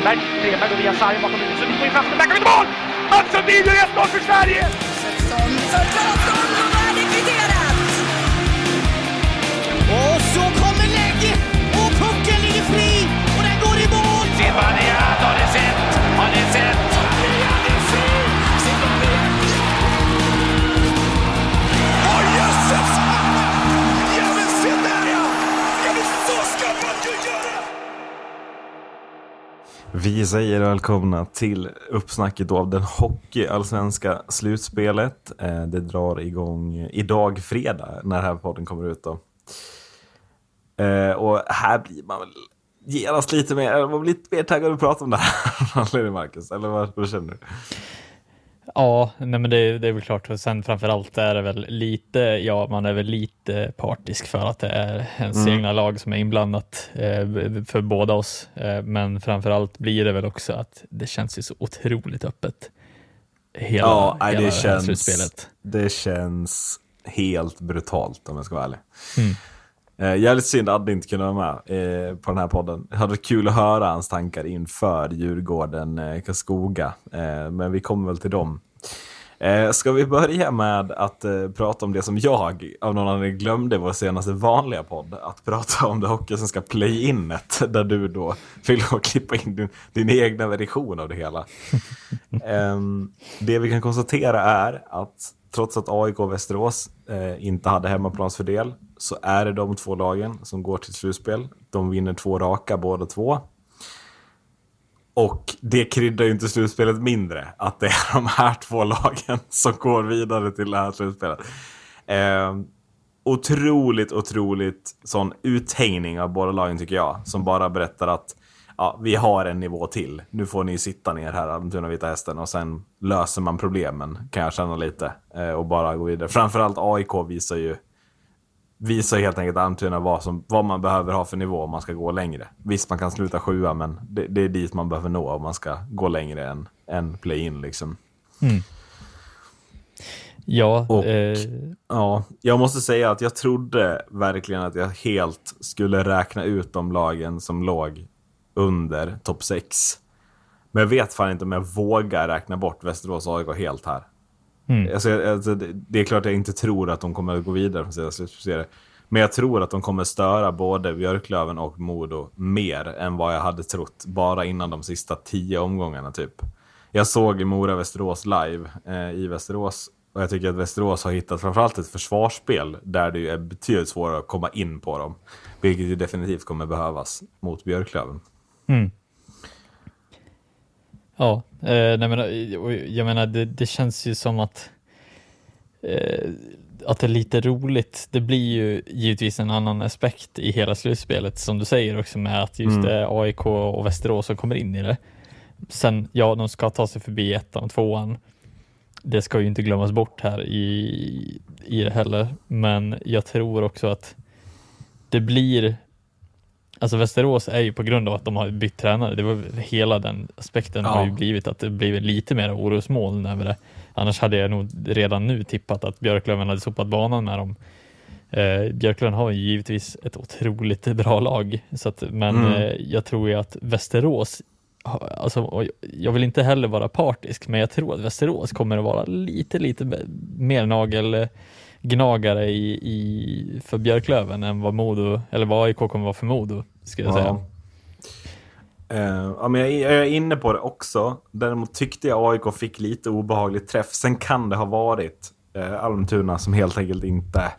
Stenberg. Stenberg går via sargen bakom huvudet. Så vi får in fast backar vid mål! Mats Sundin gör 1-0 för Sverige! Vi säger välkomna till uppsnacket av den hockeyallsvenska slutspelet. Eh, det drar igång idag fredag när den här podden kommer ut. Då. Eh, och här blir man väl genast lite mer, man blir lite mer taggad att prata om det här. Marcus, eller vad, vad känner du? Ja, nej men det, det är väl klart. Och sen framför allt är det väl lite, ja, man är väl lite partisk för att det är ens egna lag som är inblandat eh, för båda oss. Eh, men framför allt blir det väl också att det känns ju så otroligt öppet. Hela, Ja, nej, hela det känns, slutspelet. det känns helt brutalt om jag ska vara ärlig. Mm. Eh, jävligt synd att Adde inte kunde vara med eh, på den här podden. Det hade varit kul att höra hans tankar inför Djurgården, eh, Karlskoga. Eh, men vi kommer väl till dem. Eh, ska vi börja med att eh, prata om det som jag av någon anledning glömde i vår senaste vanliga podd. Att prata om det hockeysvenska play-inet där du då att klippa in din, din egna version av det hela. Ehm, det vi kan konstatera är att trots att AIK och Västerås eh, inte hade hemmaplansfördel så är det de två lagen som går till slutspel. De vinner två raka båda två. Och det kryddar ju inte slutspelet mindre att det är de här två lagen som går vidare till det här slutspelet. Eh, otroligt, otroligt sån uthängning av båda lagen tycker jag. Som bara berättar att ja, vi har en nivå till. Nu får ni sitta ner här, Almtuna Vita Hästen, och sen löser man problemen, kan jag känna lite. Eh, och bara gå vidare. Framförallt AIK visar ju visar helt enkelt Almtuna vad, som, vad man behöver ha för nivå om man ska gå längre. Visst, man kan sluta sjua, men det, det är dit man behöver nå om man ska gå längre än, än play-in. Liksom. Ja, Och- eh, Ja, jag måste säga att jag trodde verkligen att jag helt skulle räkna ut de lagen som låg under topp 6. Men jag vet fan inte om jag vågar räkna bort Västerås AIK helt här. Mm. Alltså, alltså, det, är klart jag inte tror att de kommer att gå vidare från sina slutspelserier. Men jag tror att de kommer störa både Björklöven och Modo mer än vad jag hade trott bara innan de sista tio omgångarna typ. Jag såg Mora-Västerås live eh, i Västerås och jag tycker att Västerås har hittat framförallt ett försvarsspel där det är betydligt svårare att komma in på dem. Vilket ju definitivt kommer behövas mot Björklöven. Ja, eh, nej men, eh, jag menar det, det känns ju som att eh, att det är lite roligt. Det blir ju givetvis en annan aspekt i hela slutspelet som du säger också med att just det är AIK och Västerås som kommer in i det. Sen, ja, de ska ta sig förbi ettan och tvåan. Det ska ju inte glömmas bort här i, i det heller, men jag tror också att det blir Alltså Västerås är ju på grund av att de har bytt tränare, det var hela den aspekten har ju Ja. blivit att det blivit lite mer orosmoln över det. Annars hade jag nog redan nu tippat att Björklöven hade sopat banan med dem. Eh, Björklöven har ju givetvis ett otroligt bra lag, så att, men Mm. eh, jag tror ju att Västerås, alltså, jag vill inte heller vara partisk, men jag tror att Västerås kommer att vara lite, lite mer nagelgnagare i, i, för Björklöven än vad Modo, eller vad AIK kommer vara för Modo, skulle jag säga. Ja. Eh, ja, men jag, jag är inne på det också. Däremot tyckte jag AIK fick lite obehaglig träff. Sen kan det ha varit eh, Almtuna som helt enkelt inte...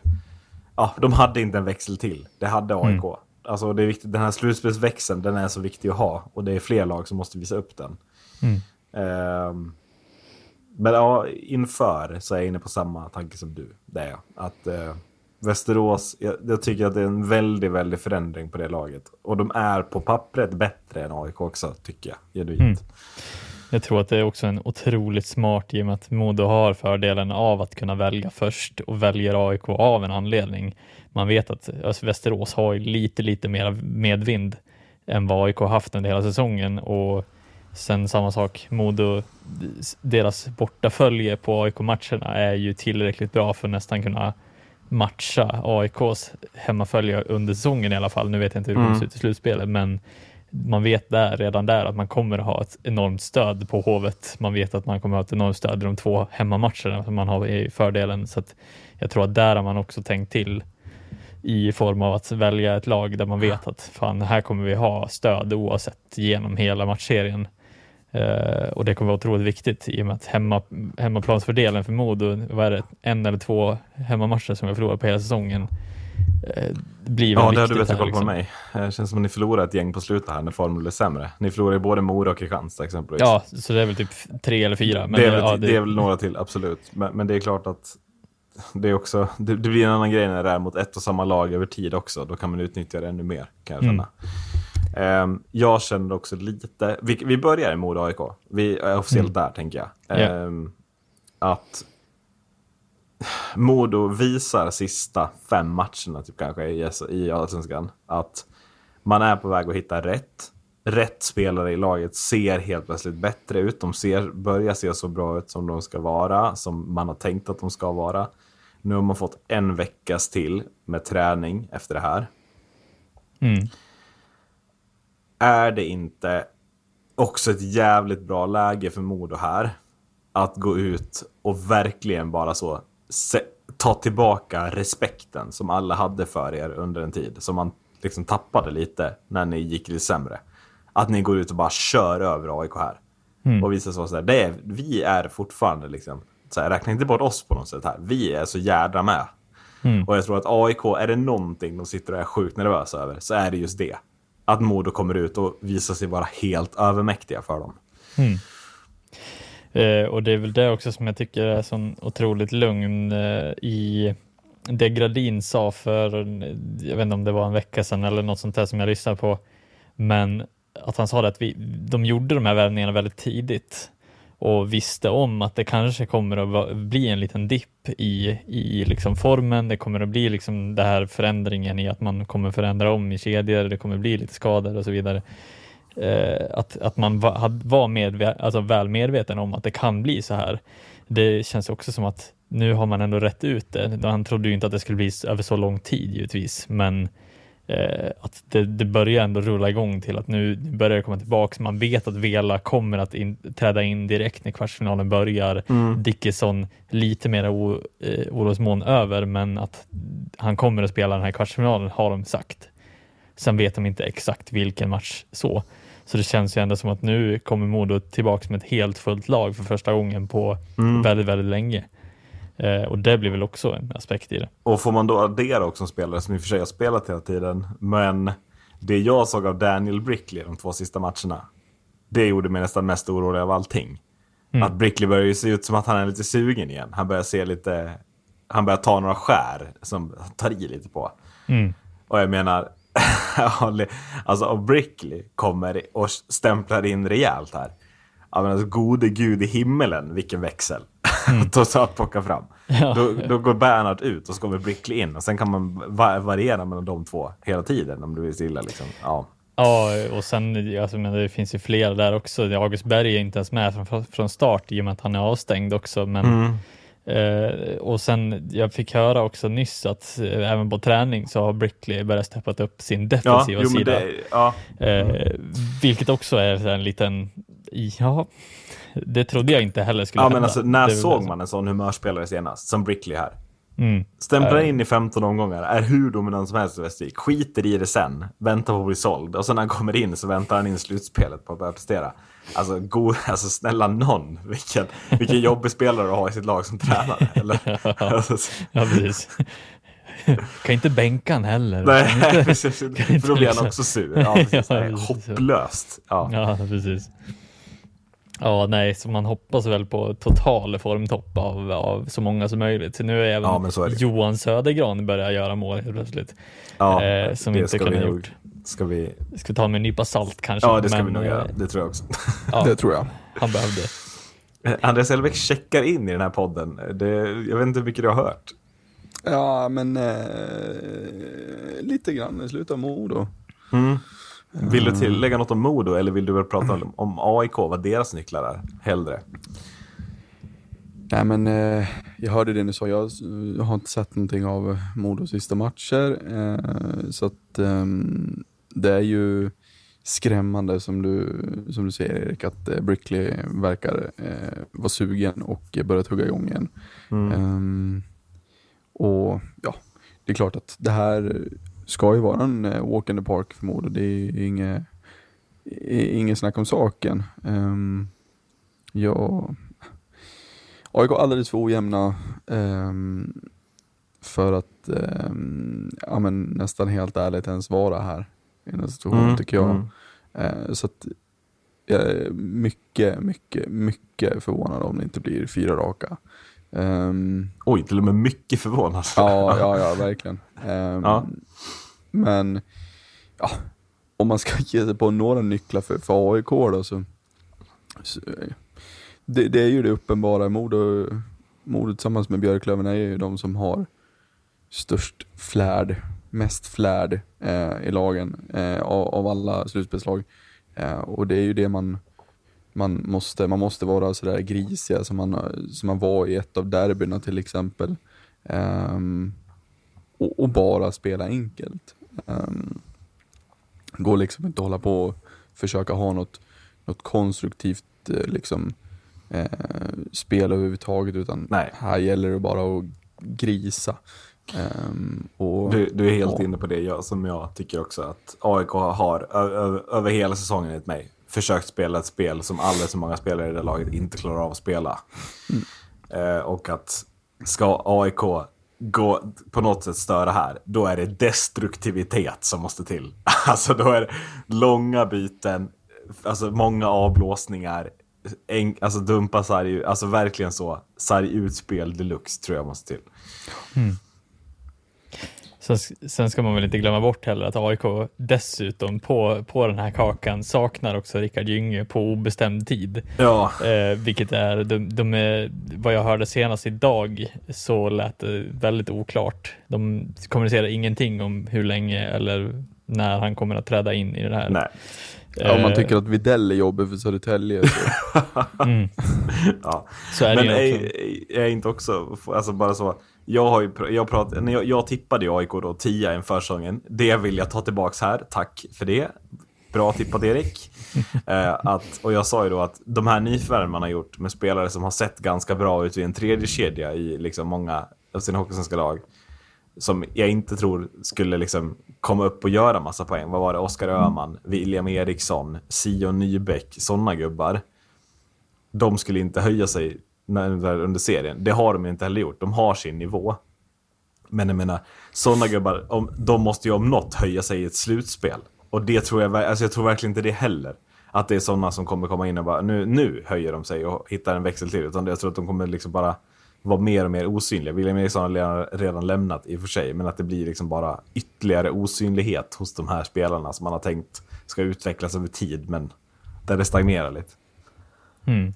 Ja, de hade inte en växel till. Det hade AIK. Alltså det är viktigt, den här slutspelsväxeln, den är så viktig att ha. Och det är fler lag som måste visa upp den. Ehm, men ja, inför så är jag inne på samma tanke som du. Det är jag. Att eh, Västerås, jag, jag tycker att det är en väldigt, väldigt förändring på det laget. Och de är på pappret bättre än AIK också, tycker jag. Genuint. Mm. Jag tror att det är också en otroligt smart i och med att Modo har fördelen av att kunna välja först och väljer AIK av en anledning. Man vet att alltså, Västerås har lite, lite mer medvind än vad AIK haft under hela säsongen och sen samma sak, Modo, deras bortafölje på AIK-matcherna är ju tillräckligt bra för att nästan kunna matcha AIKs hemmafölje under säsongen i alla fall. Nu vet jag inte hur det Mm. ser ut i slutspelet, men man vet där, redan där att man kommer att ha ett enormt stöd på Hovet. Man vet att man kommer att ha ett enormt stöd i de två hemmamatcherna som man har i fördelen. Så jag tror att där har man också tänkt till i form av att välja ett lag där man vet att fan, här kommer vi ha stöd oavsett genom hela matchserien. Uh, och det kommer vara otroligt viktigt i och med att hemma, hemmaplansfördelen för Modo, vad är det, en eller två hemmamatcher som jag förlorar på hela säsongen. Uh, blir ja, det har du bättre koll på liksom. mig. Det känns som att ni förlorar ett gäng på slutet här när formen blir sämre. Ni förlorar ju både Mora och Kristianstad exempelvis. Ja, så det är väl typ tre eller fyra. Men det, är väl, ja, det... är väl några till, absolut. Men, men det är klart att det, är också, det, det, blir en annan grej när det är mot ett och samma lag över tid också. Då kan man utnyttja det ännu mer, kan jag känna. Mm. Um, jag känner också lite, vi, vi börjar i Modo AIK. Vi är officiellt mm. där, tänker jag. Yeah. Att Modo visar sista fem matcherna, typ kanske, i, i Allsvenskan, att man är på väg att hitta rätt. Rätt spelare i laget ser helt plötsligt bättre ut. De ser, börjar se så bra ut som de ska vara, som man har tänkt att de ska vara. Nu har man fått en veckas till med träning efter det här. Mm. Är det inte också ett jävligt bra läge för Modo här? Att gå ut och verkligen bara så ta tillbaka respekten som alla hade för er under en tid. Som man liksom tappade lite när ni gick lite sämre. Att ni går ut och bara kör över AIK här. Mm. Och visar så, så här, det är, vi är fortfarande liksom, så här, räkna inte bort oss på något sätt här. Vi är så jädra med. Mm. Och jag tror att AIK, är det någonting de sitter och är sjukt nervösa över så är det just det. Att Modo kommer ut och visar sig vara helt övermäktiga för dem. Mm. Eh, och det är väl det också som jag tycker är så otroligt lugn eh, i det Gradin sa för, eh, jag vet inte om det var en vecka sedan eller något sånt där som jag lyssnade på, men att han sa det att vi, de gjorde de här värvningarna väldigt tidigt och visste om att det kanske kommer att bli en liten dipp i, i liksom formen. Det kommer att bli liksom den här förändringen i att man kommer förändra om i kedjor. Det kommer bli lite skador och så vidare. Eh, att, att man var, var medve alltså väl medveten om att det kan bli så här. Det känns också som att nu har man ändå rätt ut det. Han trodde ju inte att det skulle bli över så lång tid givetvis, men eh, att det, det, börjar ändå rulla igång till att nu börjar det komma tillbaks. Man vet att Vela kommer att in, träda in direkt när kvartsfinalen börjar. Mm. Dickinson lite mer eh, orosmoln över, men att han kommer att spela den här kvartsfinalen har de sagt. Sen vet de inte exakt vilken match så. Så det känns ju ändå som att nu kommer Modo tillbaka med ett helt fullt lag för första gången på Mm. väldigt, väldigt länge. Eh, och det blir väl också en aspekt i det. Och får man då addera också en spelare som i och för sig har spelat hela tiden, men det jag såg av Daniel Brickley de två sista matcherna, det gjorde mig nästan mest orolig av allting. Mm. Att Brickley börjar se ut som att han är lite sugen igen. Han börjar se lite, han börjar ta några skär som han tar i lite på. Mm. Och jag menar, alltså om Brickley kommer och stämplar in rejält här. Ja men alltså gode gud i himmelen vilken växel. Mm. Totalt plocka fram. Ja. Då, då går Bernhard ut och så kommer Brickley in och sen kan man va variera mellan de två hela tiden om det vill stilla liksom. Ja. Ja, och sen alltså, men det finns ju flera där också. August Berg är inte ens med från, från start i och med att han är avstängd också. Men, Mm. eh, och sen, jag fick höra också nyss att eh, även på träning så har Brickley börjat steppat upp sin Ja, defensiva jo, men sida. det, ja. Eh, vilket också är en liten, ja, det trodde jag inte heller skulle ja hända. men alltså när såg man en sån humörspelare senast? Som Brickley här. Mm. Stämplar Eh. in i 15 omgångar, är hur dominant som helst i Västervik. Skiter i det sen, väntar på att bli såld. Och sen när han kommer in så väntar han in slutspelet på att börja prestera. Alltså, go, alltså snälla någon, vilken, vilken jobbig spelare att ha i sitt lag som tränare. Eller? Alltså, Ja, precis. kan inte bänka han heller. nej, precis. För då blir han liksom- också sur. Ja, precis. Ja, precis. hopplöst. Ja. Ja, precis. Ja, nej, så man hoppas väl på total formtopp av, av så många som möjligt. Nu är även Ja, men så är. Johan Södergran börjar göra mål helt plötsligt. Ja, eh, som det inte ska kunde vi ha gjort. Ska vi... Ska ta med en nypa salt kanske. Ja, det ska men, vi nog eh, göra. Det tror jag också. Ja, Det tror jag. han behövde. Andreas Elbeck checkar in i den här podden. Det, jag vet inte hur mycket du har hört. Ja, men eh, lite grann i slutet av Modo. Mm. Vill du tillägga något om Modo eller vill du väl prata om, om AIK, vad deras nycklar är? Hellre. Nej, men eh, jag hörde det ni sa. Jag, jag har inte sett någonting av Modos sista matcher. Eh, så att ehm, det är ju skrämmande som du, som du säger Erik, att eh, Brickley verkar eh, vara sugen och börjat hugga igång igen. Mm. Ehm, och ja, det är klart att det här ska ju vara en eh, walk in the park förmodligen. Det är inget, inget snack om saken. Um, ja, AIK är alldeles för ojämna ehm, för att ehm, ja, men nästan helt ärligt ens vara här i den här situationen Mm, tycker jag. mm. Eh, så att jag är mycket, mycket, mycket förvånad om det inte blir fyra raka. Ehm, Oj, till och med mycket förvånad. Ja, ja, ja, verkligen. Ehm, Ja. Men ja, om man ska ge sig på några nycklar för, för AIK då så, så det, det är ju det uppenbara. Modo, Modo tillsammans med Björklöven är ju de som har störst flärd, mest flärd eh, i lagen eh, av, av alla slutspelslag. Eh, och det är ju det man man måste, man måste vara sådär grisiga som man, som man var i ett av derbyna till exempel. Ehm, och, och bara spela enkelt. Um, går liksom inte att hålla på och försöka ha något, något konstruktivt eh, liksom, eh, spel överhuvudtaget utan Nej. här gäller det bara att grisa. Ehm, och, Du, du är helt ja. inne på det jag, som jag tycker också att AIK har ö, ö, över hela säsongen enligt mig försökt spela ett spel som alldeles för många spelare i det laget inte klarar av att spela. Eh, och att ska AIK gå på något sätt störa här, då är det destruktivitet som måste till. Alltså då är det långa byten, alltså många avblåsningar, en, alltså dumpa sarg, alltså verkligen så, sarg-utspel deluxe tror jag måste till. Mm. Sen, sen ska man väl inte glömma bort heller att AIK dessutom på, på den här kakan saknar också Rickard Gynge på obestämd tid. Ja, Eh, vilket är, de, de är, vad jag hörde senast idag så lät det väldigt oklart. De kommunicerar ingenting om hur länge eller när han kommer att träda in i det här. nej. Ja, om man Eh, tycker att Widell är jobbig för Södertälje så mm, Ja. så är Men det ju är, också. är inte också, alltså bara så, jag har ju, jag, prat, jag, jag tippade ju AIK då 10 inför säsongen. Det vill jag ta tillbaks här, tack för det. Bra tippat Erik. eh, att, och jag sa ju då att de här nyförvärven man har gjort med spelare som har sett ganska bra ut vid en tredje kedja i liksom många av sina hockeysvenska lag. Som jag inte tror skulle liksom komma upp och göra massa poäng. Vad var det? Oskar Öhman, William Eriksson, Sion Nybäck, sådana gubbar de skulle inte höja sig när- under serien. Det har de inte heller gjort. De har sin nivå. Men jag menar, sådana gubbar, om, de måste ju om något höja sig i ett slutspel. Och det tror jag, alltså jag tror verkligen inte det heller. Att det är sådana som kommer komma in och bara, nu, nu höjer de sig och hittar en växel till. Utan jag tror att de kommer liksom bara vara mer och mer osynliga. William Eriksson har redan, redan lämnat i och för sig. Men att det blir liksom bara ytterligare osynlighet hos de här spelarna som man har tänkt ska utvecklas över tid. Men där det stagnerar lite. Mm.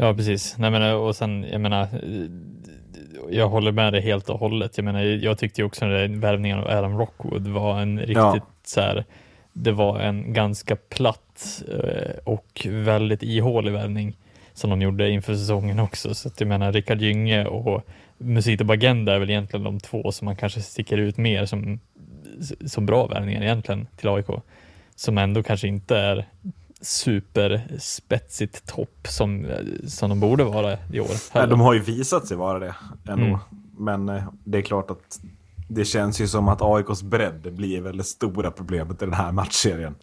Ja, precis. Nej, men, och sen, jag menar, jag håller med dig helt och hållet. Jag menar, jag tyckte också där värvningen av Adam Rockwood var en riktigt Ja. så här, det var en ganska platt eh, och väldigt ihålig värvning som de gjorde inför säsongen också. Så att jag menar, Rickard Gynge och Musito Bagenda är väl egentligen de två som man kanske sticker ut mer som, som bra värvningar egentligen till AIK. Som ändå kanske inte är superspetsigt topp som, som de borde vara i år. Nej, de har ju visat sig vara det ändå. Mm. Men eh, det är klart att det känns ju som att AIKs bredd blir väl det stora problemet i den här matchserien.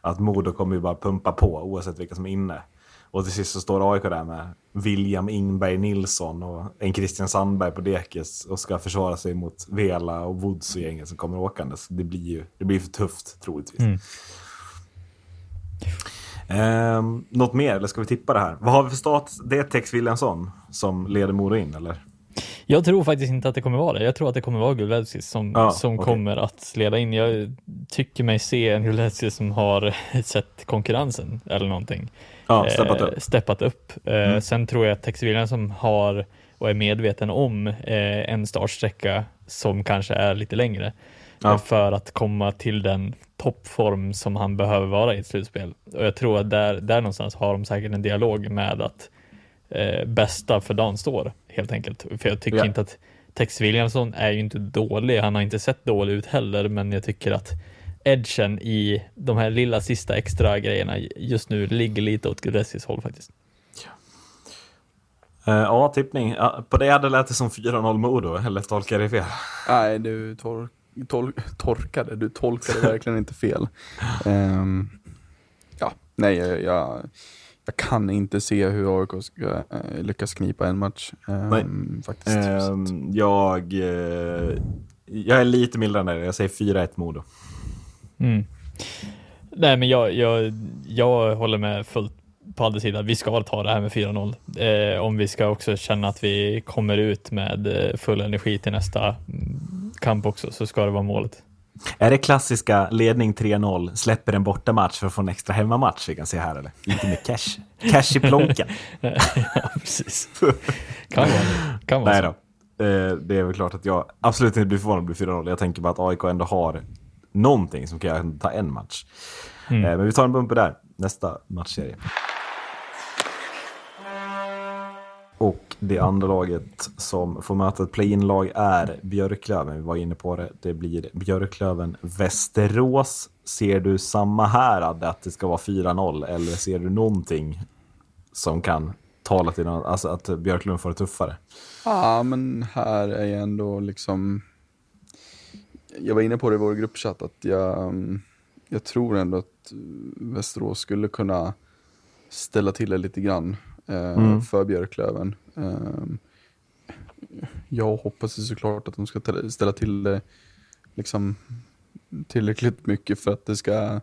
Att Modo kommer ju bara pumpa på oavsett vilka som är inne. Och till sist så står AIK där med William Ingberg Nilsson och en Christian Sandberg på dekis och ska försvara sig mot Vela och Woods och gänget som kommer åkandes. Det blir ju det blir för tufft troligtvis. Mm. Ehm, något mer, eller ska vi tippa det här? Vad har vi för status? Det är Tex Williamson som leder Modo in, eller? Jag tror faktiskt inte att det kommer vara det. Jag tror att det kommer vara Gulevskis som, Ja, som okej. kommer att leda in. Jag tycker mig se en Gulevskis som har sett konkurrensen eller någonting. Ja, steppat eh, upp. Steppat upp. Eh, Sen tror jag att Tex Williamson har och är medveten om eh, en startsträcka som kanske är lite längre. Ja. eh, För att komma till den toppform som han behöver vara i ett slutspel. Och jag tror att där, där någonstans har de säkert en dialog med att eh, bästa för dagen står helt enkelt. För jag tycker Ja. inte att Tex Williamson är ju inte dålig. Han har inte sett dålig ut heller, men jag tycker att edgen i de här lilla sista extra grejerna just nu ligger lite åt Gudessis håll faktiskt. Eh, ja, tippning. Ja, på det hade lät det som 4-0 Modo, eller tolkar jag det fel? Nej, du tor tol torkade, du tolkade verkligen inte fel. Ehm, ja, nej, jag, jag, jag kan inte se hur AIK ska eh, lyckas knipa en match. ehm, Nej. Faktiskt. Ehm, jag, eh, jag är lite mildare, jag säger 4-1 Modo. Mm. Nej, men jag, jag, jag håller med fullt på andra sidan. Vi ska ta det här med 4-0. Eh, om vi ska också känna att vi kommer ut med eh, full energi till nästa kamp också, så ska det vara målet. Är det klassiska ledning 3-0, släpper en bortamatch för att få en extra hemmamatch vi kan se här eller? Inte med cash. Cash i plånken. ja, precis. Kan vara det. Kan vara Nej så. då. Eh, det är väl klart att jag absolut inte blir förvånad om det blir 4-0. Jag tänker bara att AIK ändå har någonting som kan ta en match. Mm. Eh, men vi tar en bumper där. Nästa matchserie. Och det andra laget som får möta ett play-in-lag är Björklöven. Vi var inne på det. Det blir Björklöven-Västerås. Ser du samma här, Adde, att det ska vara 4-0? Eller ser du någonting som kan tala till någon, alltså att Björklöven får det tuffare? Ja, men här är jag ändå liksom... Jag var inne på det i vår gruppchatt att jag, jag tror ändå att Västerås skulle kunna ställa till det lite grann Mm. för Björklöven. Eh, jag hoppas ju såklart att de ska tä- ställa till det liksom tillräckligt mycket för att det ska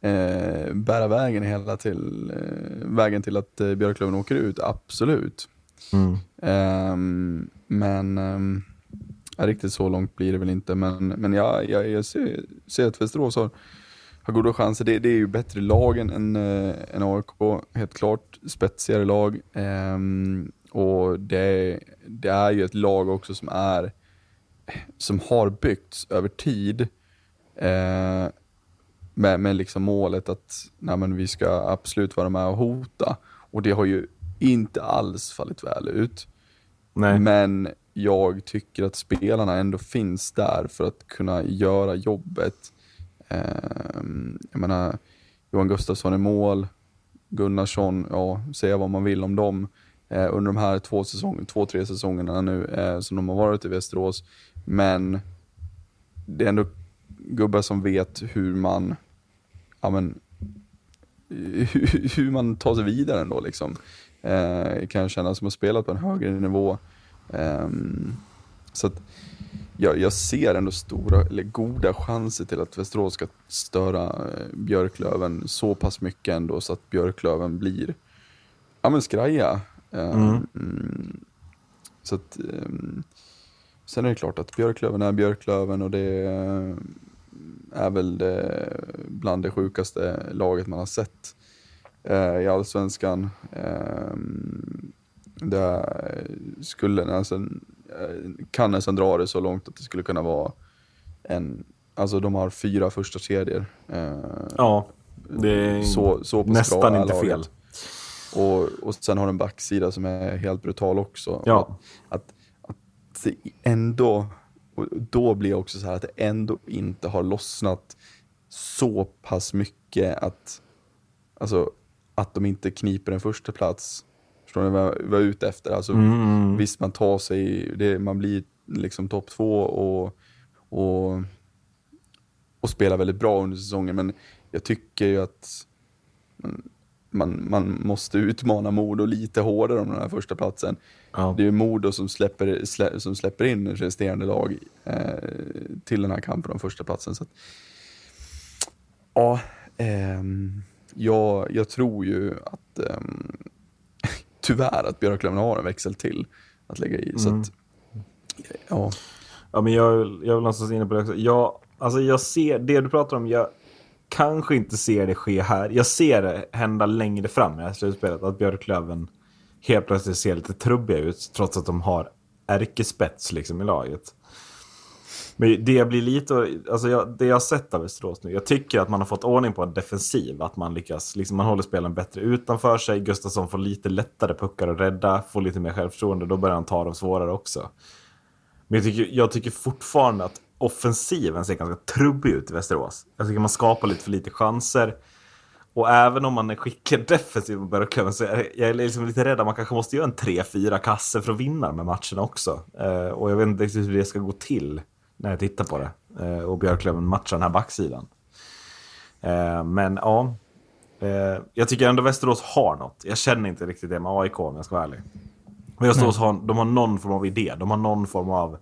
eh, bära vägen hela till, eh, vägen till att eh, Björklöven åker ut, absolut. Mm. Ehm, men um, riktigt så långt blir det väl inte. Men, men jag, jag, jag ser, ser att Västerås har, har goda chanser. Det, det är ju bättre lag än, än, eh, än AIK, helt klart. Spetsigare lag. Ehm, och det, det är ju ett lag också som är som har byggts över tid eh, med, med liksom målet att nej, vi ska absolut vara med och hota. Och det har ju inte alls fallit väl ut. Nej. Men jag tycker att spelarna ändå finns där för att kunna göra jobbet. Ehm, jag menar, Johan Gustafsson i mål, Gunnarsson, ja, säga vad man vill om dem. Eh, under de här två, säsong, två tre säsongerna nu eh, som de har varit i Västerås. Men det är ändå gubbar som vet hur man, ja men, hur, hur man tar sig vidare ändå liksom. Eh, kan jag känna som har spelat på en högre nivå. Eh, så att jag, jag ser ändå stora, eller goda chanser till att Västerås ska störa eh, Björklöven så pass mycket ändå så att Björklöven blir, ja men skraja. Ehm, Mm. mm, Så att, ehm, sen är det klart att Björklöven är Björklöven och det eh, är väl det, bland det sjukaste laget man har sett eh, i Allsvenskan. Ehm, det skulle eh, kan nästan dra det så långt att det skulle kunna vara en, alltså de har fyra första kedjor. Eh, Ja, det är så, så nästan inte laget. fel. Och, och sen har de en backsida som är helt brutal också. Ja. Att, att, att det ändå, och då blir jag också så här att det ändå inte har lossnat så pass mycket att, alltså, att de inte kniper en första plats. Förstår ni vad jag är ute efter? Alltså, Mm. Visst, man tar sig, det, man blir liksom topp två och, och, och spelar väldigt bra under säsongen, men jag tycker ju att man, man måste utmana Modo lite hårdare om den här första platsen. Ja. Det är ju Modo som släpper, slä, som släpper in resterande lag eh, till den här kampen om första platsen. Så att, ja, ehm, jag, jag tror ju att ehm, tyvärr att Björklöven har en växel till att lägga i. Så att, ja, Ja, men jag, jag vill någonstans inne på det också. Jag, alltså jag ser, det du pratar om, jag kanske inte ser det ske här. Jag ser det hända längre fram i det här slutspelet. Att Björklöven helt plötsligt ser lite trubbiga ut. Trots att de har ärkespets liksom i laget. Men det jag blir lite, alltså jag, det jag har sett av Västerås nu, jag tycker att man har fått ordning på en defensiv. Att man lyckas, liksom man håller spelen bättre utanför sig. Gustafsson får lite lättare puckar att rädda, får lite mer självförtroende. Då börjar han ta dem svårare också. Men jag tycker, jag tycker fortfarande att offensiven ser ganska trubbig ut i Västerås. Jag tycker man skapar lite för lite chanser. Och även om man är skicklig defensiv på Björklöven så är jag liksom lite rädd att man kanske måste göra en 3-4 kasse för att vinna med matcherna också. Eh, och jag vet inte riktigt hur det ska gå till när jag tittar på det. Eh, och Björklöven matchar den här backsidan. Eh, men ja, eh, jag tycker ändå Västerås har något. Jag känner inte riktigt det med AIK om jag ska vara ärlig. Västerås har, de har någon form av idé, de har någon form av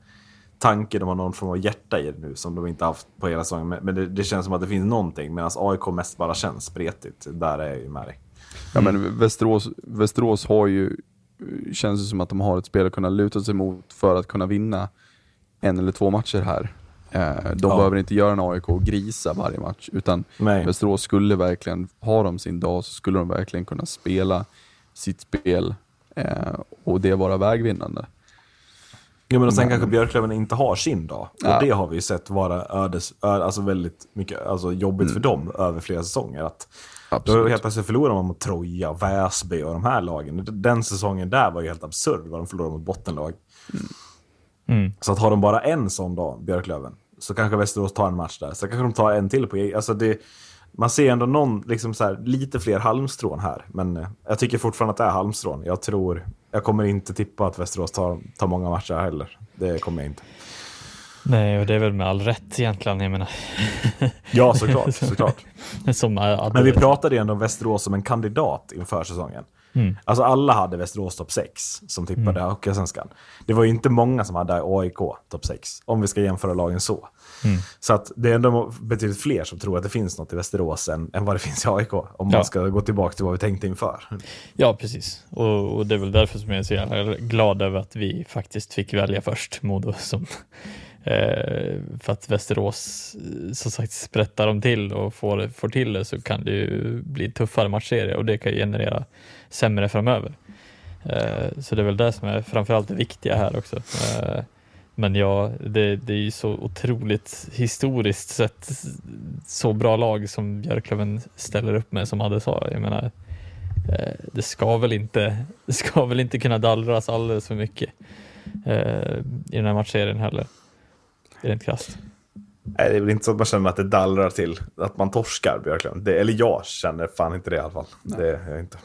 tanke, de har någon form av hjärta i det nu som de inte haft på hela säsongen. Men, men det, det, känns som att det finns någonting medan AIK mest bara känns spretigt. Där är jag ju med dig. Ja men Västerås, Västerås har ju, känns det som att de har ett spel att kunna luta sig mot för att kunna vinna en eller två matcher här. Eh, De Ja. behöver inte göra en AIK och grisa varje match, utan Nej. Västerås skulle verkligen, har de sin dag så skulle de verkligen kunna spela sitt spel eh, och det vara vägvinnande. Ja, men och sen Men- kanske Björklöven inte har sin dag. Och Ja. det har vi ju sett vara ödes, ö, alltså väldigt mycket alltså jobbigt för dem över flera säsonger. Att då helt plötsligt förlorar man mot Troja, Väsby och de här lagen. Den säsongen där var ju helt absurd vad de förlorade mot bottenlag. Mm. Så att har de bara en sån dag, Björklöven, så kanske Västerås tar en match där. Så kanske de tar en till på egen- alltså det, Man ser ändå någon, liksom så här, lite fler halmstrån här. Men eh, jag tycker fortfarande att det är halmstrån. Jag tror, jag kommer inte tippa att Västerås tar, tar många matcher heller. Det kommer jag inte. Nej, och det är väl med all rätt egentligen. Jag menar, Ja, såklart. såklart. som är, Men vi pratade ju ändå om Västerås som en kandidat inför säsongen. Mm. Alltså alla hade Västerås topp 6 som tippade mm. Hockeyallsvenskan. Det var ju inte många som hade AIK topp 6, om vi ska jämföra lagen så. Mm. Så att det är ändå betydligt fler som tror att det finns något i Västerås än, än vad det finns i AIK. Om Ja. man ska gå tillbaka till vad vi tänkte inför. Ja, precis. Och, och det är väl därför som jag är så jävla glad över att vi faktiskt fick välja först Modo som eh, för att Västerås eh, som sagt sprättar dem till och får, får till det så kan det ju bli tuffare matchserie och det kan generera sämre framöver. Eh, så det är väl det som är framförallt det viktiga här också. Eh, men ja, det, det är ju så otroligt historiskt sett så bra lag som Björklöven ställer upp med som Adde sa. Jag menar, eh, det ska väl inte, det ska väl inte kunna dallras alldeles för mycket eh, i den här matchserien heller. Rent krasst. Nej, det är väl inte så att man känner att det dallrar till att man torskar Björklund. Det, eller jag känner fan inte det i alla fall. Det är jag inte.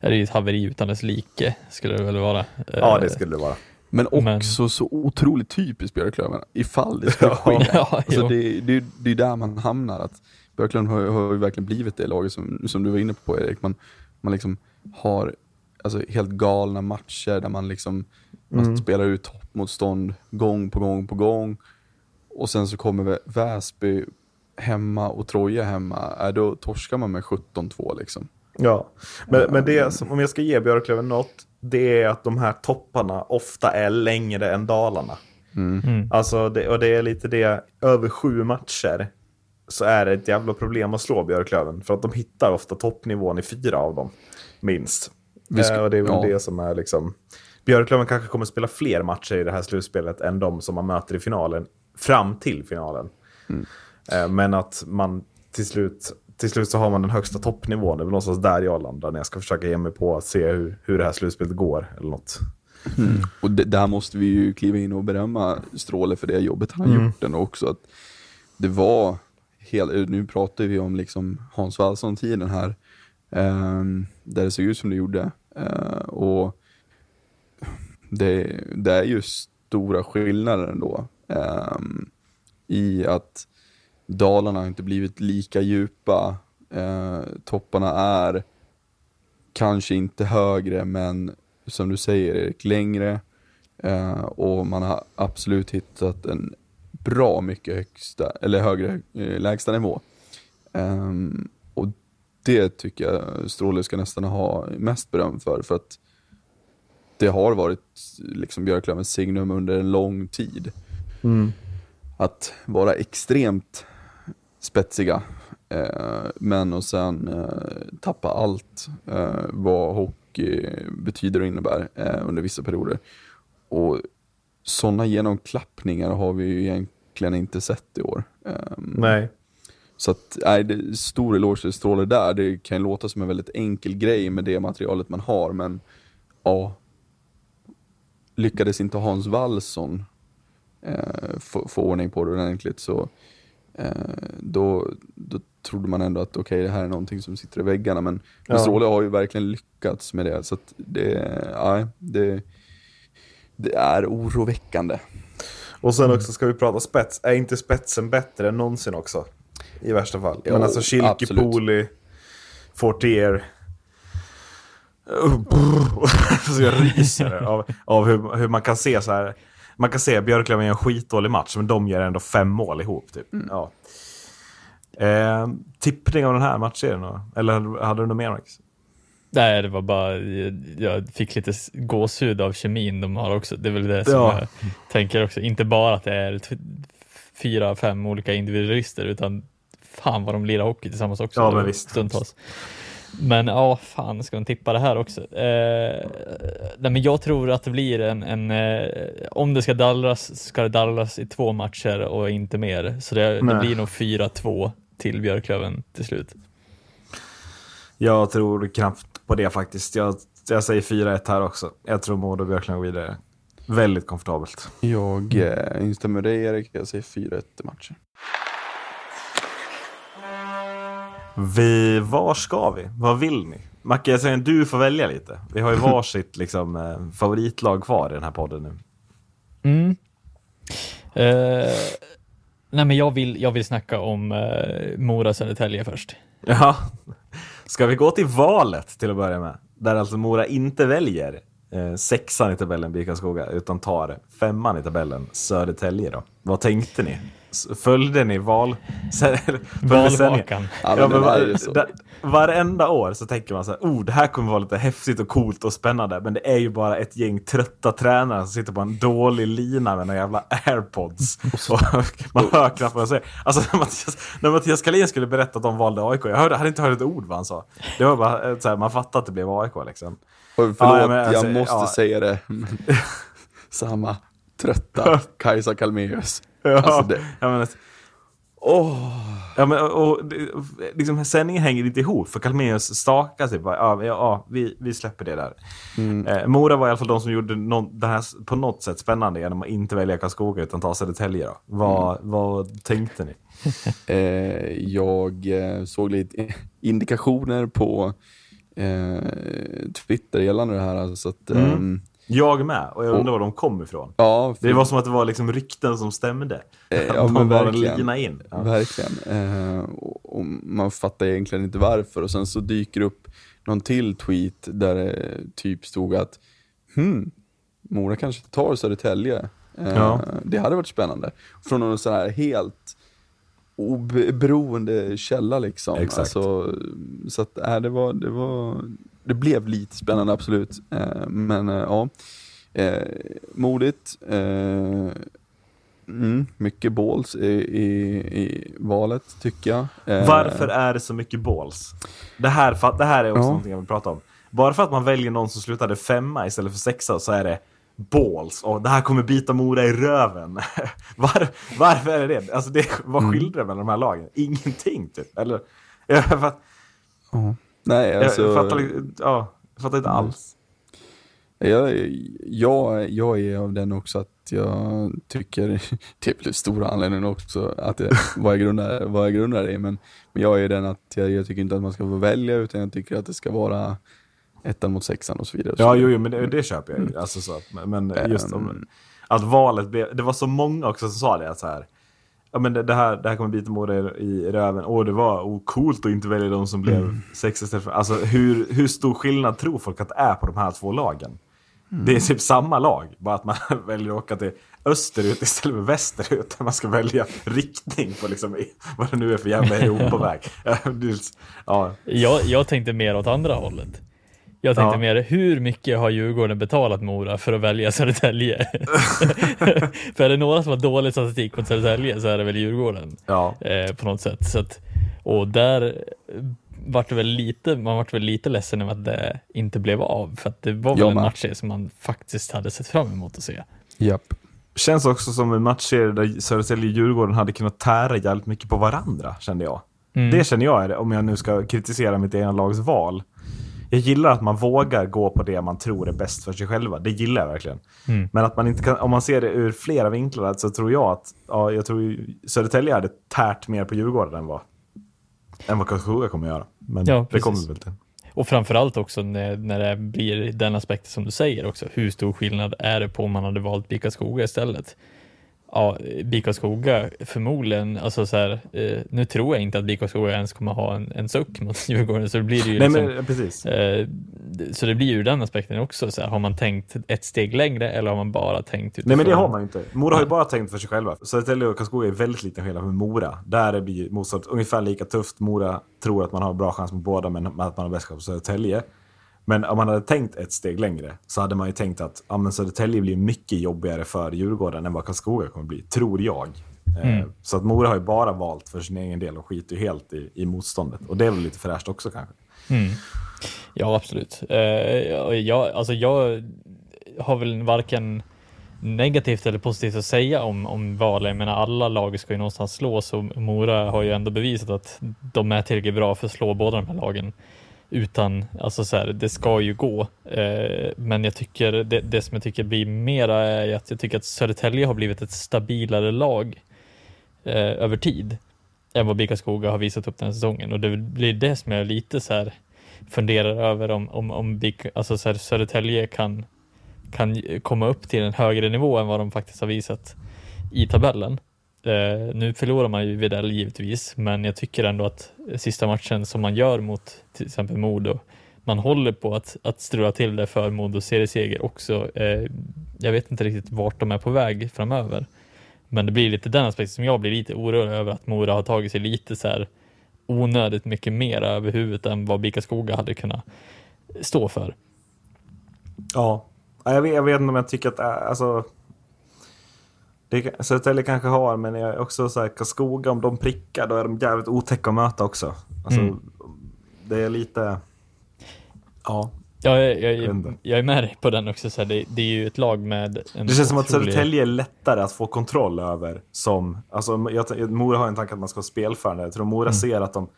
Det är ju ett haveri utan dess like, skulle det väl vara. Ja, det skulle det vara. Men också Men- så otroligt typiskt Björklöven, ifall det skulle ske. Ja, alltså det, det, det är där man hamnar. Att Björklund har, har ju verkligen blivit det laget som, som du var inne på Erik. Man, man liksom har alltså, helt galna matcher där man liksom man spelar ut toppmotstånd gång på gång på gång. Och sen så kommer Vä- Väsby hemma och Troja hemma. Äh, då torskar man med 17-2 liksom. Ja, men, men det som, om jag ska ge Björklöven något, det är att de här topparna ofta är längre än dalarna. Mm. Alltså, det, och det är lite det, över sju matcher så är det ett jävla problem att slå Björklöven. För att de hittar ofta toppnivån i fyra av dem, minst. Ska- Eh, och det är väl ja. det som är liksom... Björklöven kanske kommer spela fler matcher i det här slutspelet än de som man möter i finalen, fram till finalen. Mm. Eh, Men att man till slut, till slut så har man den högsta toppnivån. Det är väl någonstans där jag landar när jag ska försöka ge mig på att se hur, hur det här slutspelet går. Eller något. Och det, där måste vi ju kliva in och berömma Stråle för det jobbet han har Mm. gjort den också. Att det var, hel, nu pratar vi om liksom Hans Wallson-tiden här, ehm, där det såg ut som det gjorde. Eh, och det, det är ju stora skillnader ändå ehm, i att Dalarna har inte blivit lika djupa, eh, topparna är kanske inte högre men som du säger Erik, längre eh, och man har absolut hittat en bra mycket högsta, eller högre eh, lägsta nivå. Ehm, och det tycker jag Stråle ska nästan ha mest beröm för, för att det har varit liksom Björklövens signum under en lång tid. Att vara extremt spetsiga, eh, men och sen eh, tappa allt eh, vad hockey betyder och innebär under vissa perioder. Och sådana genomklappningar har vi ju egentligen inte sett i år. Ehm, Nej. så att, nej, det, stor eloge till Stråle där. Det kan ju låta som en väldigt enkel grej med det materialet man har, men ja. Lyckades inte Hans Wallson eh, få, få ordning på det ordentligt så då, då trodde man ändå att okej, det här är någonting som sitter i väggarna. Men Ja. Sole har ju verkligen lyckats med det. Så det, ja, det, det är oroväckande. Och sen också ska vi prata spets. Är inte spetsen bättre än någonsin också? I värsta fall. Jo, Men alltså Schilke, absolut. Poli, Fortier. så jag ryser av, av hur, hur man kan se så här. Man kan se Björklöven gör en skitdålig match, men de gör ändå fem mål ihop. Typ. Mm. Ja. Eh, tippning av den här matchserien då? Eller hade du något mer Max? Nej, det var bara, jag fick lite gåshud av kemin de har också. Det är väl det som Ja. jag tänker också. Inte bara att det är fyra, fem olika individualister, utan fan vad de lirar hockey tillsammans också. Ja, men visst. Stundtals. Men ja, fan ska de tippa det här också? Eh, nej, men jag tror att det blir en, en eh, om det ska dallras, ska det dallras i två matcher och inte mer. Så det, det blir nog 4-2 till Björklöven till slut. Jag tror knappt på det faktiskt. Jag, jag säger 4-1 här också. Jag tror Modo och Björklöven går vidare. Väldigt komfortabelt. Jag eh, instämmer med dig Erik, jag säger 4-1 i matchen. Vi, var ska vi? Vad vill ni? Macke, jag säger du får välja lite. Vi har ju varsitt liksom, eh, favoritlag kvar i den här podden nu. Mm. Eh, nej men jag vill, jag vill snacka om eh, Mora Södertälje först. Ja. Ska vi gå till valet till att börja med? Där alltså Mora inte väljer eh, sexan i tabellen Birkaskoga utan tar femman i tabellen Södertälje då. Vad tänkte ni? Följde ni val... Valvakan. Ja, men Ja, var, varenda år så tänker man så här, oh, det här kommer vara lite häftigt och coolt och spännande. Men det är ju bara ett gäng trötta tränare som sitter på en dålig lina med några jävla airpods. och man hör knappt vad jag säger. Alltså när Mattias, när Mattias Kalin skulle berätta att de valde AIK, jag hörde, hade inte hört ett ord vad han sa. Det var bara eh, så här, man fattade att det blev AIK liksom. Och förlåt, Ja, men alltså, jag måste ja. säga det. Samma trötta Kajsa Kalmeus. Ja, Alltså det, åh, Ja, men, och, det- liksom, sändningen hänger inte ihop, för Kalmeus stakar sig bara, ja, ja, vi, vi släpper det där. Eh, Mora var i alla fall de som gjorde någon, det här på något sätt spännande genom att inte välja Karlskoga utan ta Södertälje. Då. Vad, vad tänkte ni? eh, jag eh, såg lite indikationer på eh, Twitter gällande det här. alltså, Så att, Mm. Jag med, och jag undrar var de kom ifrån. ja, för- Det var som att det var liksom rykten som stämde. Eh, ja, de men verkligen. lina in. Ja. Verkligen. Eh, och, och man fattar egentligen inte varför. Och sen så dyker upp någon till tweet där det typ stod att hmm, Mora kanske tar Södertälje. Eh, Ja. Det hade varit spännande. Från någon sån här helt oberoende källa liksom. Exakt. Alltså, så att, äh, det, var, det, var, det blev lite spännande absolut. Eh, men eh, ja, eh, modigt. Mm, mycket balls i, i, i valet tycker jag. Varför är det så mycket balls? Det här, det här är också Ja. någonting jag vill prata om. Bara för att man väljer någon som slutade femma istället för sexa så är det balls. Och det här kommer bita Mora i röven. Var, varför är det det? Alltså det vad Mm. skiljer det mellan de här lagen? Ingenting typ. Eller, jag, fatt, ja. Nej, jag, alltså, jag, fattar, ja, jag fattar inte alls. jag, jag, jag är av den också att jag tycker, det är väl stora anledningen också, att det, vad, jag grundar, vad jag grundar det i, men, men jag är den att jag, jag tycker inte att man ska få välja, utan jag tycker att det ska vara ettan mot sexan och så vidare. Ja, jo, jo men det, det köper jag ju. Alltså, så att, men just om, Ehm. att valet blev, det var så många också som sa det att så här. Ja men det, det här, det här kommer bita Mora i, i röven. Åh det var oh, coolt att inte välja de som blev Mm. sex istället för... Alltså hur, hur stor skillnad tror folk att det är på de här två lagen? Mm. Det är typ samma lag, bara att man väljer att åka till österut istället för västerut. Där man ska välja riktning på liksom, vad det nu är för jävla Europaväg. Ja, Jag, jag tänkte mer åt andra hållet. Jag tänkte Ja. mer, hur mycket har Djurgården betalat Mora för att välja Södertälje? för är det några som har dålig statistik mot Södertälje så är det väl Djurgården ja. eh, på något sätt. Så att, och där vart det väl lite, man vart väl lite ledsen över att det inte blev av. För att det var väl Jag en med. match som man faktiskt hade sett fram emot att se. Japp. Känns också som en matchserie där Södertälje och Djurgården hade kunnat tära jävligt mycket på varandra, kände jag. Mm. Det känner jag, är det, om jag nu ska kritisera mitt egna lags val. Jag gillar att man vågar gå på det man tror är bäst för sig själva. Det gillar jag verkligen. Mm. Men att man inte kan, om man ser det ur flera vinklar så tror jag att ja, jag tror Södertälje hade tärt mer på Djurgården än vad, än vad Karlskoga kommer göra. Men Ja, det kommer vi väl till. Och framförallt också när, när det blir den aspekten som du säger också. Hur stor skillnad är det på om man hade valt Bika Skoga istället? Ja, Bika Skoga förmodligen, alltså så här, eh, nu tror jag inte att Bika Skoga ens kommer ha en, en suck mot Djurgården, så det blir det ju Nej liksom, men precis. eh, så det blir ju den aspekten också. Så här, har man tänkt ett steg längre eller har man bara tänkt utifrån? Nej men det har man ju inte. Mora har ju bara tänkt för sig själva. Södertälje och Karlskoga är väldigt liten skillnad med Mora. Där blir motståndet ungefär lika tufft. Mora tror att man har bra chans mot båda men att man har bäst chans på Södertälje. Men om man hade tänkt ett steg längre så hade man ju tänkt att ja, men Södertälje blir mycket jobbigare för Djurgården än vad Karlskoga kommer bli, tror jag. Eh, Så att Mora har ju bara valt för sin egen del och skiter ju helt i, i motståndet. Och det är väl lite fräscht också kanske. Mm. Ja, absolut. Eh, jag, alltså jag har väl varken negativt eller positivt att säga om, om valet. Jag menar, alla lag ska ju någonstans slås och Mora har ju ändå bevisat att de är tillräckligt bra för att slå båda de här lagen. Utan, alltså så här, det ska ju gå. Eh, men jag tycker, det, det som jag tycker blir mera är att jag tycker att Södertälje har blivit ett stabilare lag eh, över tid än vad BIK Skoga har visat upp den här säsongen. Och det blir det som jag lite så här funderar över om, om, om Bika, alltså så här, Södertälje kan, kan komma upp till en högre nivå än vad de faktiskt har visat i tabellen. Eh, nu förlorar man ju Videll givetvis, men jag tycker ändå att sista matchen som man gör mot till exempel Modo, man håller på att, att strula till det för Modos serieseger också. Eh, jag vet inte riktigt vart de är på väg framöver. Men det blir lite den aspekten som jag blir lite orolig över att Mora har tagit sig lite så här onödigt mycket mer över huvudet än vad Bika Skoga hade kunnat stå för. Ja, jag vet, jag vet inte om jag tycker att, eh, alltså... Det, Södertälje kanske har, men jag är också så här, Karlskoga, om de prickar, då är de jävligt otäcka att möta också. Alltså, Mm. det är lite... Ja. Ja, jag, jag, Jag jag är med dig på den också. Så här, det, det är ju ett lag med en Det känns som att otrolig- Södertälje är lättare att få kontroll över. Som, alltså, jag, Mora har en tanke att man ska vara spelförande. Jag tror Mora ser att de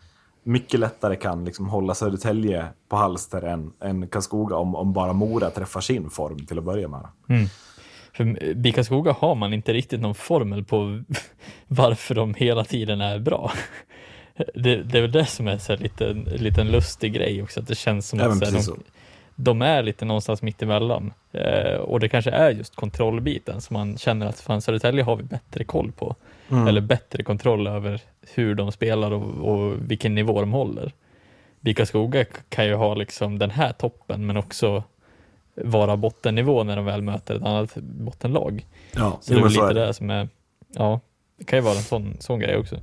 mycket lättare kan liksom hålla Södertälje på halster än, än Karlskoga om, om bara Mora träffar sin form till att börja med. För Bika Skoga har man inte riktigt någon formel på varför de hela tiden är bra. Det, det är väl det som är så här lite, liten lustig grej också, att det känns som Ja, att här, de, så. de är lite någonstans mittemellan. Eh, och det kanske är just kontrollbiten som man känner att fan Södertälje har vi bättre koll på. Mm. Eller bättre kontroll över hur de spelar och, och vilken nivå de håller. Bika Skoga kan ju ha liksom den här toppen men också vara bottennivå när de väl möter ett annat bottenlag. Ja, Så det är väl lite det. det som är, ja, det kan ju vara en sån, sån grej också.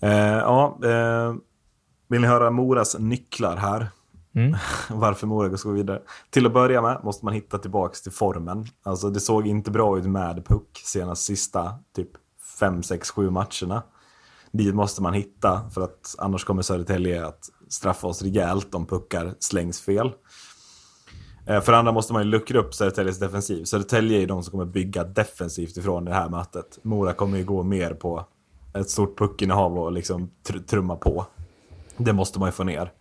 Eh, ja, eh, vill ni höra Moras nycklar här? Mm. Varför Mora ska gå vidare? Till att börja med måste man hitta tillbaks till formen. Alltså det såg inte bra ut med puck senast sista typ 5, 6, 7 matcherna. Dit måste man hitta för att annars kommer Södertälje att straffa oss rejält om puckar slängs fel. Eh, för det andra måste man ju luckra upp Södertäljes defensiv. Södertälje är ju de som kommer bygga defensivt ifrån det här mötet. Mora kommer ju gå mer på ett stort puckinnehav och liksom tr- trumma på. Det måste man ju få ner.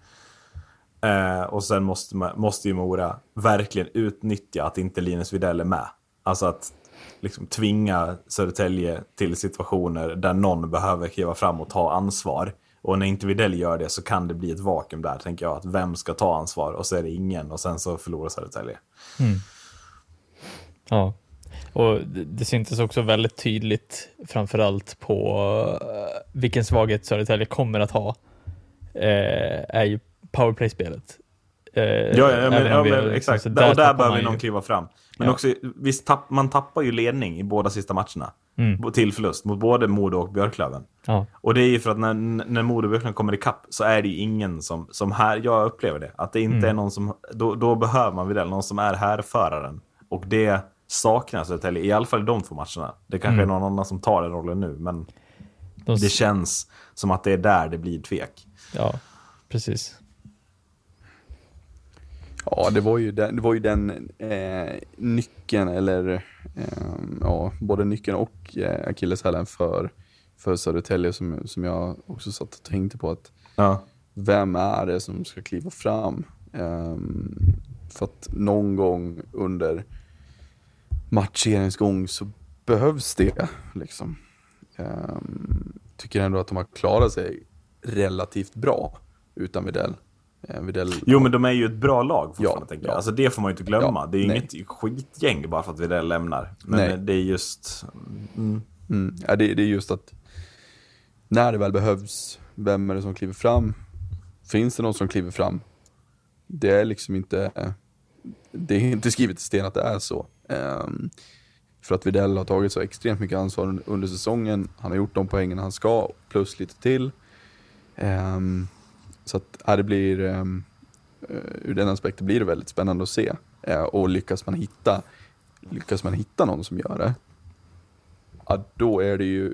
Eh, och sen måste, man, måste ju Mora verkligen utnyttja att inte Linus Widell är med. Alltså att liksom tvinga Södertälje till situationer där någon behöver kliva fram och ta ansvar. Och när inte Widell gör det så kan det bli ett vakuum där, tänker jag. Att vem ska ta ansvar? Och så är det ingen och sen så förlorar Södertälje. Mm. Ja, och det, det syntes också väldigt tydligt framförallt på eh, vilken svaghet Södertälje kommer att ha eh, är ju powerplay-spelet. Eh, Ja, ja, men, ja, men liksom, exakt. Där, och där behöver man ju- någon kliva fram. Men Ja. också, visst, tapp, man tappar ju ledning i båda sista matcherna. Mm. Till förlust mot både Modo och Björklöven. Ja, Och det är ju för att när, när Modo verkligen kommer ikapp så är det ju ingen som, som här, jag upplever det, att det inte Mm. är någon som, då, då behöver man Widell, någon som är härföraren. Och det saknas Södertälje, i alla fall i de två matcherna. Det kanske är någon annan som tar den rollen nu, men Mm. de, det känns som att det är där det blir tvek. ja precis. Ja, det var ju den, det var ju den eh, nyckeln, eller eh, ja, både nyckeln och eh, akilleshälen för, för Södertälje som, som jag också satt och tänkte på att Ja. vem är det som ska kliva fram? Ehm, för att någon gång under matchseriens gång så behövs det. Liksom. Ehm, tycker ändå att de har klarat sig relativt bra utan Widell. Ehm, Widell Jo men de är ju ett bra lag fortfarande Ja, tänker jag. ja. Alltså det får man ju inte glömma. Ja, det är ju nej. inget skitgäng bara för att Widell lämnar. Men Nej. det är just... Mm. Mm. Ja, det, det är just att när det väl behövs, vem är det som kliver fram? Finns det någon som kliver fram? Det är liksom inte, det är inte skrivet i sten att det är så. Ehm, för att Videll har tagit så extremt mycket ansvar un- under säsongen. Han har gjort de poängen han ska, plus lite till. Ehm, så att ja, det blir, um, ur den aspekten blir det väldigt spännande att se. Eh, och lyckas man hitta, lyckas man hitta någon som gör det, ja, då är det ju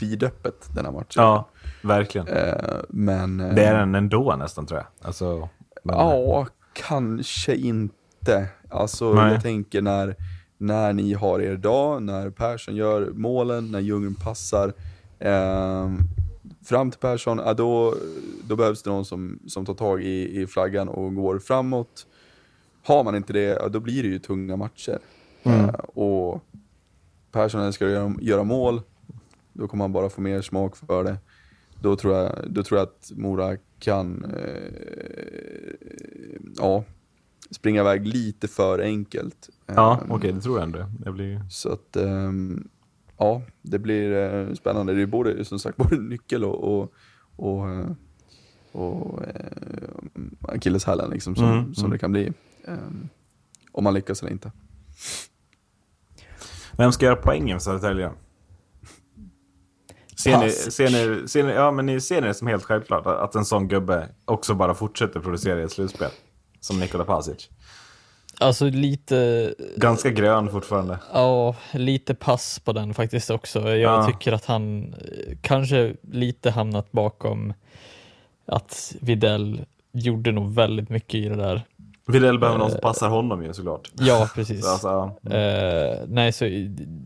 vidöppet den här matchen. Ja, verkligen. Eh, men... eh, Det är den ändå nästan tror jag. Alltså, men, Ja, kanske inte. Alltså Nej. jag tänker när, när ni har er dag, när Persson gör målen, när Ljunggren passar. ehm, fram till Persson, ja, då, då behövs det någon som, som tar tag i, i flaggan och går framåt. Har man inte det, ja, då blir det ju tunga matcher. Mm. Eh, och Persson ska göra, göra mål, då kommer han bara få mer smak för det. Då tror jag, då tror jag att Mora kan eh, ja, springa iväg lite för enkelt. ja Ehm, okej, det tror jag ändå. Det blir... Så att, ehm, ja, det blir eh, spännande. Det är både, som sagt, både nyckel och, och, och, eh, och eh, akilleshälen liksom, som, Mm, som mm. det kan bli. Ehm, om man lyckas eller inte. Vem ska göra poängen för Södertälje? Ser ni, ser, ni, ser, ni, ja, men ni ser ni det som helt självklart att en sån gubbe också bara fortsätter producera i ett slutspel? Som Nikola Pasic. Alltså lite, Ganska grön fortfarande. ja, lite pass på den faktiskt också. Jag Ja. tycker att han kanske lite hamnat bakom att Videll gjorde nog väldigt mycket i det där. Widell behöver någon som Eh. passar honom ju såklart. Ja, precis. Så, alltså, ja. Eh, nej, så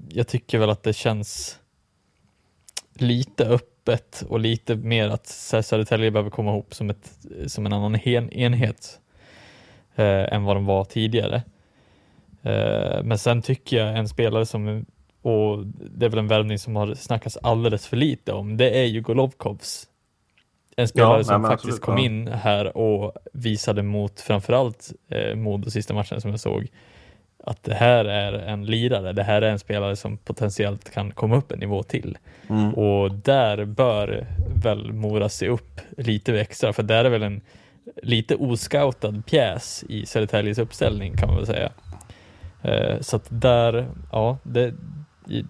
jag tycker väl att det känns lite öppet och lite mer att Södertälje behöver komma ihop som, ett, som en annan enhet eh, än vad de var tidigare. Eh, men sen tycker jag en spelare som, och det är väl en värvning som har snackats alldeles för lite om, det är ju Golovkovs. En spelare Ja, som nej, faktiskt absolut, kom ja. in här och visade mot framförallt eh, Modo sista matchen som jag såg att det här är en lirare, det här är en spelare som potentiellt kan komma upp en nivå till. Mm. Och där bör väl Mora se upp lite extra, för där är väl en lite oscoutad pjäs i Södertäljes uppställning kan man väl säga. Eh, så att där, ja, det,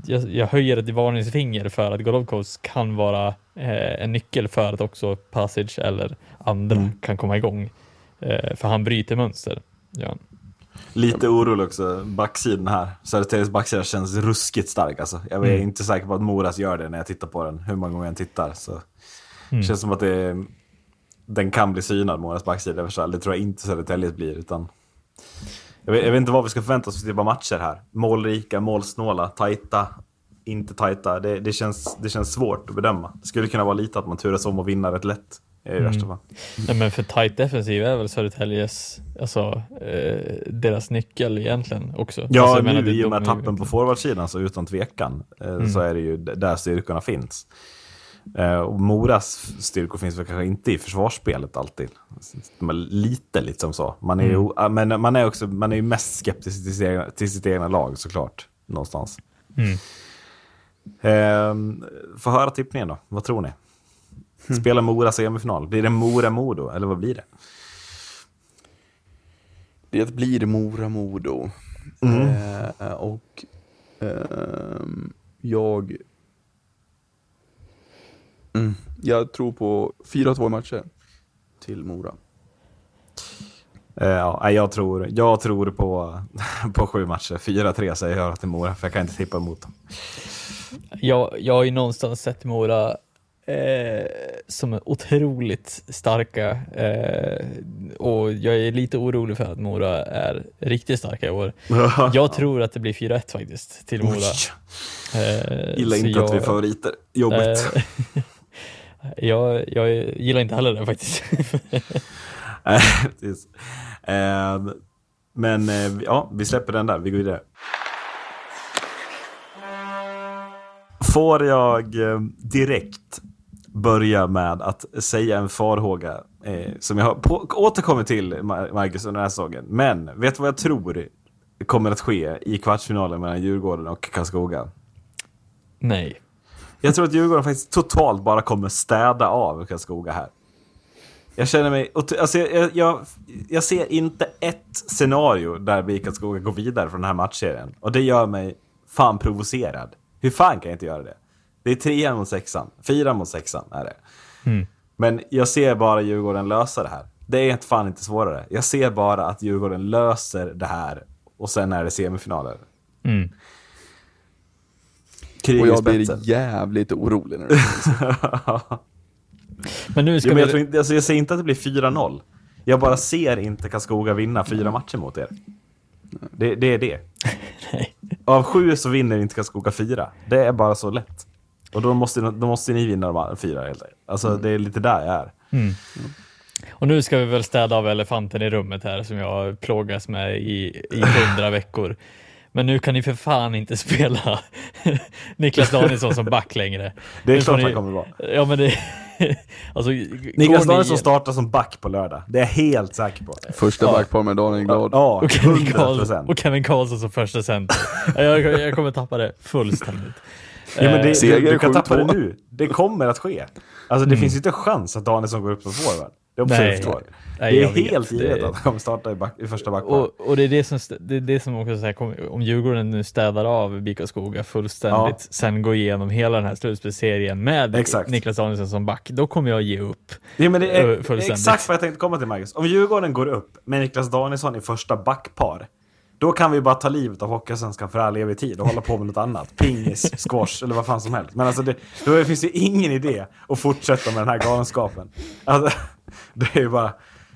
jag, jag höjer ett varningsfinger för att Golovkovs kan vara eh, en nyckel för att också Passage eller andra Mm. kan komma igång. Eh, för han bryter mönster. Ja. Lite orolig också, backsidan här. Södertäljes backsida känns ruskigt stark alltså. Jag är Mm. inte säker på att Moras gör det när jag tittar på den, hur många gånger jag än tittar. Så Mm. det känns som att det är, den kan bli synad, Moras backsida. Det tror jag inte Södertäljes blir. Utan jag, vet, jag vet inte vad vi ska förvänta oss för typ av matcher här. Målrika, målsnåla, tajta, inte tajta. Det, det, känns, det känns svårt att bedöma. Det skulle kunna vara lite att man turas om och vinna rätt lätt. I Mm. värsta fall. Nej, men för tight defensiv är väl Södertäljes, alltså eh, deras nyckel egentligen också. Ja, alltså, menar, nu det- i och med tappen på forwardsidan så utan tvekan eh, Mm. så är det ju där styrkorna finns. Eh, och Moras styrkor finns väl kanske inte i försvarsspelet alltid. Men lite liksom så. Man är ju, Mm. ah, men man är också man är ju mest skeptisk till sitt, egna, till sitt egna lag såklart. Någonstans. Mm. Eh, få höra tippningen då. Vad tror ni? Spelar Mora semifinal? Blir det Mora-Modo eller vad blir det? Det blir Mora-Modo. Mm. Eh, och ehm, jag... Mm, jag tror på 4-2 matcher till Mora. Eh, ja, jag, tror, jag tror på, på sju matcher. 4-3 säger jag till Mora, för jag kan inte tippa emot dem. Jag, jag har ju någonstans sett Mora eh, som är otroligt starka eh, och jag är lite orolig för att Mora är riktigt starka i år. Jag tror att det blir 4-1 faktiskt till Mora. Eh, gillar inte att vi är jag- favoriter. Jobbigt. Jag, jag gillar inte heller det faktiskt. Precis. Eh, men eh, ja, vi släpper den där. Vi går vidare. Får jag eh, direkt börja med att säga en farhåga eh, som jag har på, återkommit till, Ma- Marcus, under den här säsongen. Men vet du vad jag tror kommer att ske i kvartsfinalen mellan Djurgården och Karlskoga? Nej. Jag tror att Djurgården faktiskt totalt bara kommer städa av Karlskoga här. Jag känner mig... Alltså jag, jag, jag ser inte ett scenario där vi Karlskoga går vidare från den här matchserien. Och det gör mig fan provocerad. Hur fan kan jag inte göra det? Det är trean mot sexan. Fyran mot sexan är det. Men jag ser bara Djurgården lösa det här. Det är inte fan inte svårare. Jag ser bara att Djurgården löser det här. Och sen är det semifinaler. Mm. Krig Och jag blir jävligt orolig när det Men nu ska Jo, men jag, vi... tror inte, alltså jag säger inte att det blir 4-0. Jag bara ser inte Karlskoga vinna fyra matcher mot er. Det, det är det. Nej. Av sju så vinner inte Karlskoga fyra. Det är bara så lätt. Och då måste, då måste ni vinna de fyra helt enkelt. Alltså det är lite där jag är. Och nu ska vi väl städa av elefanten i rummet här som jag har plågats med i, i hundra veckor. Men nu kan ni för fan inte spela Niklas Danielsson som back längre. Det är klart ni- han kommer vara. Ja men det... alltså, Niklas går ni- Danielsson startar som back på lördag. Det är jag helt säker på. Första backpar med Daniel Glad. Ja, och Kevin, 100 Karlsson, procent. och Kevin Karlsson som första center. jag, jag kommer tappa det fullständigt. Ja, men det, du, du kan 7-2. tappa det nu. Det kommer att ske. Alltså det finns ju inte chans att Danielsson går upp som forward. Det är Nej. förstår. Nej, Det är jag vet. helt givet att han kommer starta i, back, i första backpar. Och, och det är det som, det är det som också så här, om Djurgården nu städar av BIK Skoga fullständigt, Ja. sen går igenom hela den här slutspelsserien med Exakt. Niklas Danielsson som back, då kommer jag ge upp. Ja, men det är fullständigt. exakt vad jag tänkte komma till Marcus. Om Djurgården går upp med Niklas Danielsson i första backpar, då kan vi bara ta livet av Hockeysvenskan för all evig tid och hålla på med något annat. Pingis, squash eller vad fan som helst. Men alltså det, då finns det ingen idé att fortsätta med den här galenskapen. Alltså, det är ju bara,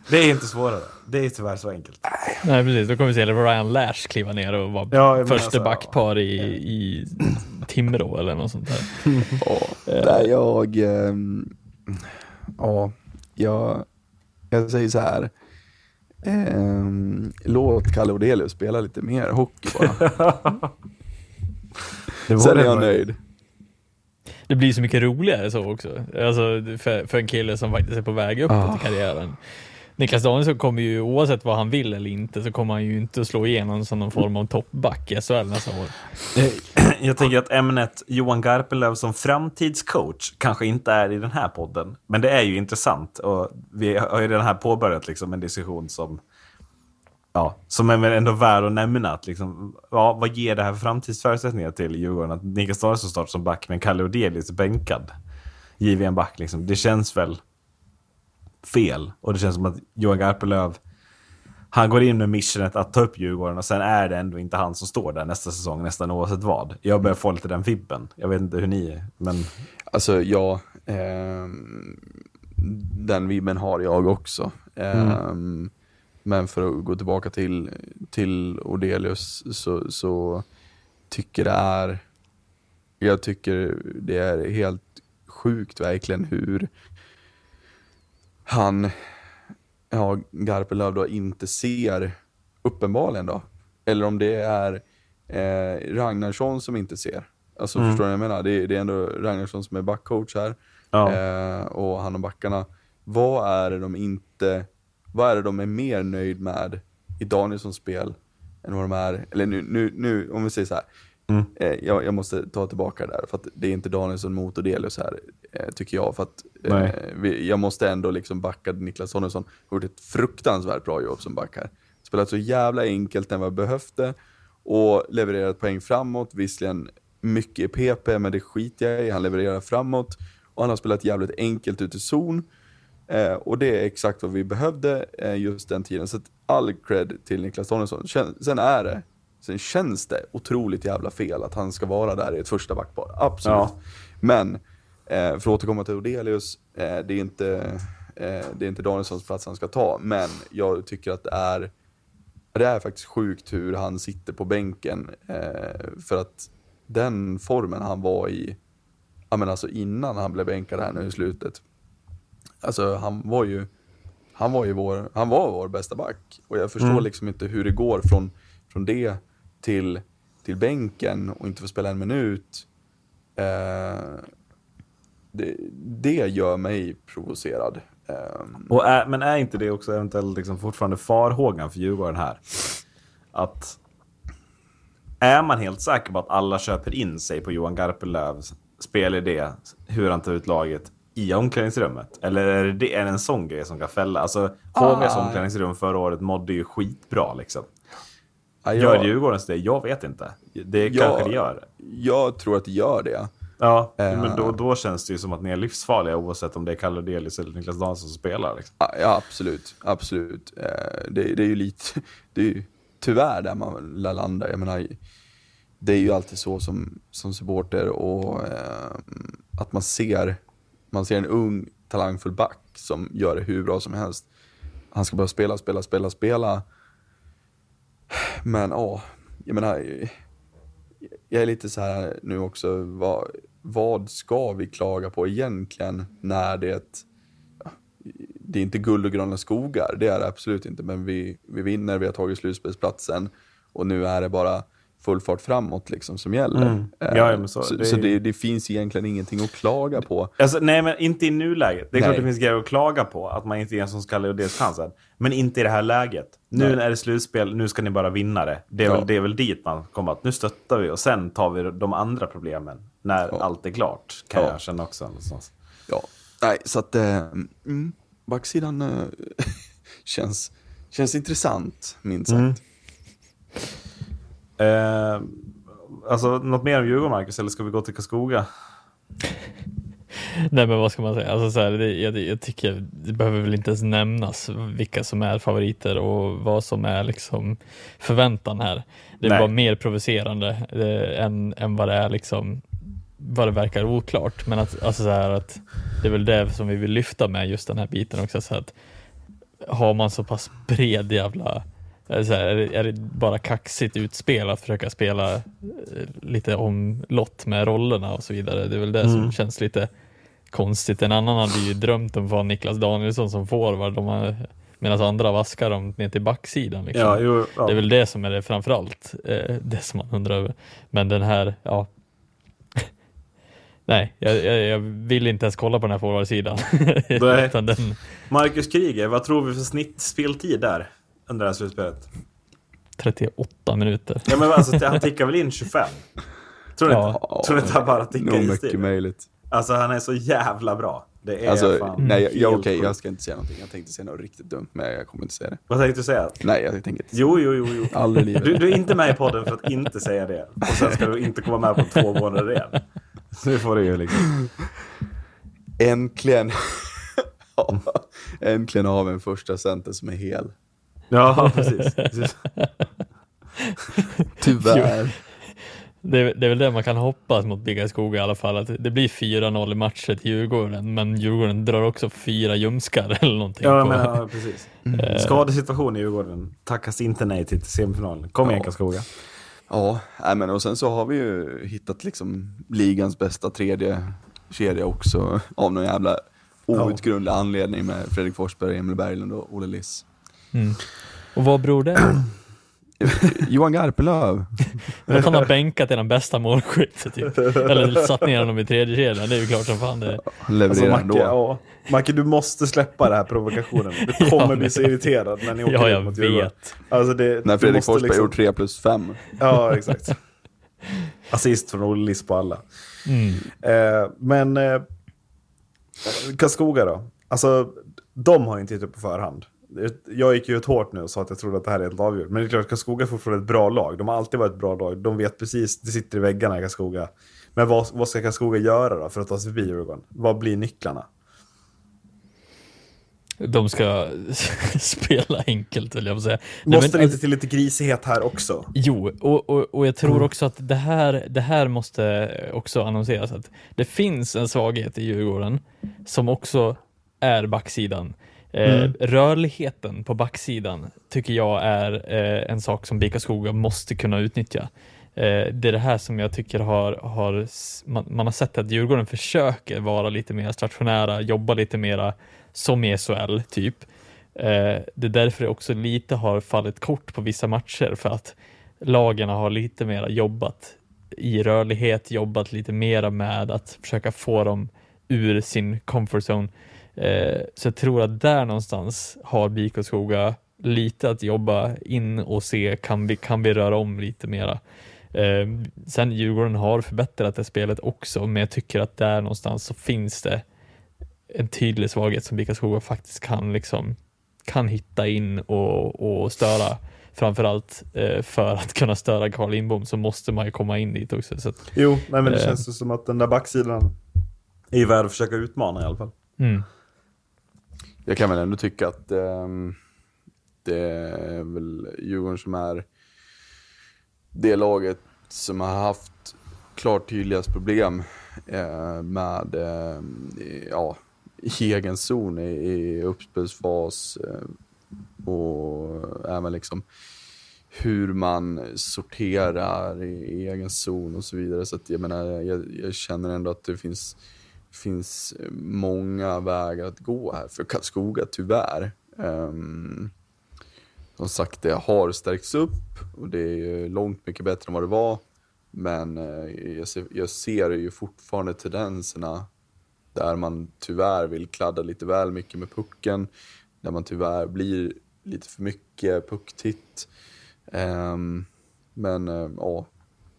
det är inte svårare. Det är tyvärr så enkelt. Nej precis, då kommer vi se Ryan Lash kliva ner och vara Ja, första alltså, backpar i, i Timrå eller något sånt där. Ja, där jag, ehm, ja, jag, jag säger så här. ehm, låt Kalle Odelius spela lite mer hockey bara. Det Sen är jag nöjd. Det blir så mycket roligare så också. Alltså för, för en kille som faktiskt är på väg uppåt Ah. i karriären. Niklas Danielsson kommer ju oavsett vad han vill eller inte så kommer han ju inte att slå igenom som någon form av toppback i SHL nästa år. Jag tänker att ämnet Johan Garpenlöv som framtidscoach kanske inte är i den här podden. Men det är ju intressant och vi har ju redan här påbörjat liksom en diskussion som Ja, som är väl ändå värd att nämna. Att liksom, ja, vad ger det här för framtidsförutsättningar till Djurgården? Att Niklas Danielsson startar som back, men Kalle Odelius är bänkad. En back, liksom. Det känns väl fel. Och det känns som att Johan Garpenlöv han går in med missionet att ta upp Djurgården och sen är det ändå inte han som står där nästa säsong, nästan oavsett vad. Jag börjar få lite den vibben. Jag vet inte hur ni är, men Alltså ja, ehm, den vibben har jag också. Ehm, Men för att gå tillbaka till, till Odelius så, så tycker det är, jag tycker det är helt sjukt verkligen hur han, ja, Garpenlöv då inte ser, uppenbarligen då, eller om det är eh, Ragnarsson som inte ser. Alltså förstår ni vad jag menar? Det är, det är ändå Ragnarsson som är backcoach här. Ja. Eh, och han och backarna. Vad är det de inte, vad är det de är mer nöjd med i Danielssons spel än vad de är, eller nu, nu, nu om vi säger så här. Eh, jag, jag måste ta tillbaka det där för att det är inte Danielsson mot Odelius här, eh, tycker jag. För att eh, vi, jag måste ändå liksom backa Niklas Danielsson. Har gjort ett fruktansvärt bra jobb som back här. Spelat så jävla enkelt vad jag behövde och levererat poäng framåt. Visserligen mycket i PP, men det skiter jag i. Han levererar framåt och han har spelat jävligt enkelt ut i zon. Eh, och det är exakt vad vi behövde eh, just den tiden. Så all cred till Niklas Danielsson. Sen, sen är det, sen känns det otroligt jävla fel att han ska vara där i ett första backpar. Absolut. Ja. Men, eh, för att återkomma till Odelius, eh, det, är inte, eh, det är inte Danielssons plats han ska ta. Men jag tycker att det är, det är faktiskt sjukt hur han sitter på bänken. Eh, för att den formen han var i ja men alltså innan han blev bänkad här nu i slutet. Alltså han var ju, han var ju vår, han var vår bästa back. Och jag förstår Mm. liksom inte hur det går från, från det till, till bänken och inte få spela en minut. Eh, det, det gör mig provocerad. Eh, Och är, men är inte det också eventuellt liksom fortfarande farhågan för Djurgården här? Att är man helt säker på att alla köper in sig på Johan Garpenlövs spelidé, hur han tar ut laget i omklädningsrummet? Eller är det, en sån grej som kan fälla? Alltså, HVs Ah. omklädningsrum förra året mådde ju skitbra liksom. Gör jag, Djurgårdens det? Jag vet inte. Det Ja. kanske det gör. jag tror att det gör det. Ja, Eh. men då, då känns det ju som att ni är livsfarliga oavsett om det är Kalle Delis eller Niklas Danielsson som spelar. Liksom. Ja, Ja, absolut. Absolut. Eh, Det, det är ju lite, det är ju tyvärr där man lär landa. Jag menar, det är ju alltid så som, som supporter och eh, att man ser, man ser en ung talangfull back som gör det hur bra som helst. Han ska bara spela, spela, spela, spela. Men ja, jag menar, jag är lite så här nu också, vad, vad ska vi klaga på egentligen när det det är inte guld och gröna skogar, det är det absolut inte, men vi, vi vinner, vi har tagit slutspelsplatsen och nu är det bara full fart framåt liksom som gäller. Mm. Eh, Ja, ja, så- så, det så, det, det finns egentligen ingenting att klaga på. Alltså, nej, men inte i nuläget. Det är klart Nej. det finns grejer att klaga på. Att man inte ger en som Kalle och dels chansen. Men inte i det här läget. Nu Nej. är det slutspel, nu ska ni bara vinna det. Det är, Ja. väl, det är väl dit man kommer att nu stöttar vi och sen tar vi de andra problemen. När Ja. allt är klart, kan Ja. jag känna också. Någonstans. Ja, nej, så att eh, mm, backsidan eh, känns, känns intressant, minst sagt. Mm. Eh, alltså, något mer om Djurgården, Marcus? Eller ska vi gå till Karlskoga? Nej men vad ska man säga, alltså, så här, det, jag, jag tycker det behöver väl inte ens nämnas vilka som är favoriter och vad som är liksom förväntan här. Det är bara mer provocerande eh, än, än vad det är liksom vad det verkar oklart. Men att, alltså så här, att det är väl det som vi vill lyfta med just den här biten också. Så att har man så pass bred jävla så här, är, det, är det bara kaxigt utspel att försöka spela eh, lite omlott med rollerna och så vidare. Det är väl det Mm. som känns lite konstigt. En annan hade ju drömt om att ha Niklas Danielsson som forward medan andra vaskar dem ner till backsidan. Liksom. Ja, jo, ja. Det är väl det som är det framförallt, eh, det som man undrar över. Men den här, ja. Nej, jag, jag, jag vill inte ens kolla på den här forwardsidan. Den, Marcus Kryger, vad tror vi för snittspeltid där? Under det här slutspelet? 38 minuter. Ja, men alltså, han tickar väl in 25? Tror du Ja. inte? Tror du inte han bara tickar in mycket stil? möjligt. Alltså han är så jävla bra. Det är Alltså, fan nej, jag, jag, okej, jag ska inte säga någonting. Jag tänkte säga något riktigt dumt, men jag kommer inte säga det. Vad tänkte du säga? Nej, jag tänker inte. Jo, jo, jo. jo. Aldrig i livet. Du, du är inte med i podden för att inte säga det. Och sen ska du inte komma med på två månader igen. Nu får du ju liksom... Äntligen. Äntligen har vi en första center som är hel. Ja, precis. precis. Tyvärr. Det är, det är väl det man kan hoppas mot Bigga Skog i alla fall, att det blir 4-0 i matcher till Djurgården, men Djurgården drar också fyra ljumskar eller någonting. Ja, men, ja, precis. Mm. Skadesituation i Djurgården. Tackas inte nej till semifinalen. Kom igen Ja. Karlskoga. Ja, nej, men och sen så har vi ju hittat liksom ligans bästa tredje kedja också av någon jävla outgrundlig anledning med Fredrik Forsberg, Emil Berglund och Olle Liss. Mm. Och vad beror det på? Johan Garpenlöv. Att han har bänkat eran bästa målskytt, typ. Eller satt ner honom i tredje kedjan, det är ju klart som fan det. Han Alltså, levererar Macke, ändå. ja. Macke, du måste släppa den här provokationen. Du kommer Ja, bli så men- irriterad när ni åker Ja, jag mot Djurgården. vet. Alltså det, När Fredrik Forsberg liksom- gjort 3 plus 5. Ja, exakt. Assist från Olle Liss på alla. Mm. Eh, men eh, Karlskoga då? Alltså, de har ju inte upp på förhand. Jag gick ju ut hårt nu och sa att jag trodde att det här är helt avgjort. Men det är klart, Karlskoga är fortfarande ett bra lag. De har alltid varit ett bra lag. De vet precis, det sitter i väggarna i Karlskoga. Men vad, vad ska Karlskoga göra då för att ta sig förbi Djurgården? Vad blir nycklarna? De ska spela enkelt, vill jag på säga. Nej, Måste men, det inte till lite grisighet här också? Jo, och, och, och jag tror Mm. också att det här, det här måste också annonseras att det finns en svaghet i Djurgården som också är backsidan. Eh, Mm. Rörligheten på backsidan tycker jag är eh, en sak som BIK Skoga måste kunna utnyttja. Eh, det är det här som jag tycker har, har man, man har sett att Djurgården försöker vara lite mer stationära, jobba lite mera som i SHL typ. Det är därför det också lite har fallit kort på vissa matcher för att lagen har lite mera jobbat i rörlighet, jobbat lite mera med att försöka få dem ur sin comfort zone. Eh, så jag tror att där någonstans har BIK Skoga lite att jobba in och se, kan vi, kan vi röra om lite mera? Eh, sen Djurgården har förbättrat det spelet också, men jag tycker att där någonstans så finns det en tydlig svaghet som BIK Skoga faktiskt kan liksom kan hitta in och, och störa. Framförallt eh, för att kunna störa Carl Lindbom så måste man ju komma in dit också. Så att, Jo, nej, men det Eh. känns ju som att den där backsidan är värd att försöka utmana i alla fall. mm, jag kan väl ändå tycka att ehm, det är väl Djurgården som är det laget som har haft klart tydligast problem eh, med eh, ja, i egen zon i, i uppspelsfas eh, och även liksom hur man sorterar i, i egen zon och så vidare. Så att jag menar, jag, jag känner ändå att det finns, finns eh, många vägar att gå här för Karlskoga, tyvärr. Um, som sagt, det har stärkts upp och det är långt mycket bättre än vad det var. Men eh, jag, ser, jag ser ju fortfarande tendenserna där man tyvärr vill kladda lite väl mycket med pucken. Där man tyvärr blir lite för mycket pucktitt. Um, men eh, ja,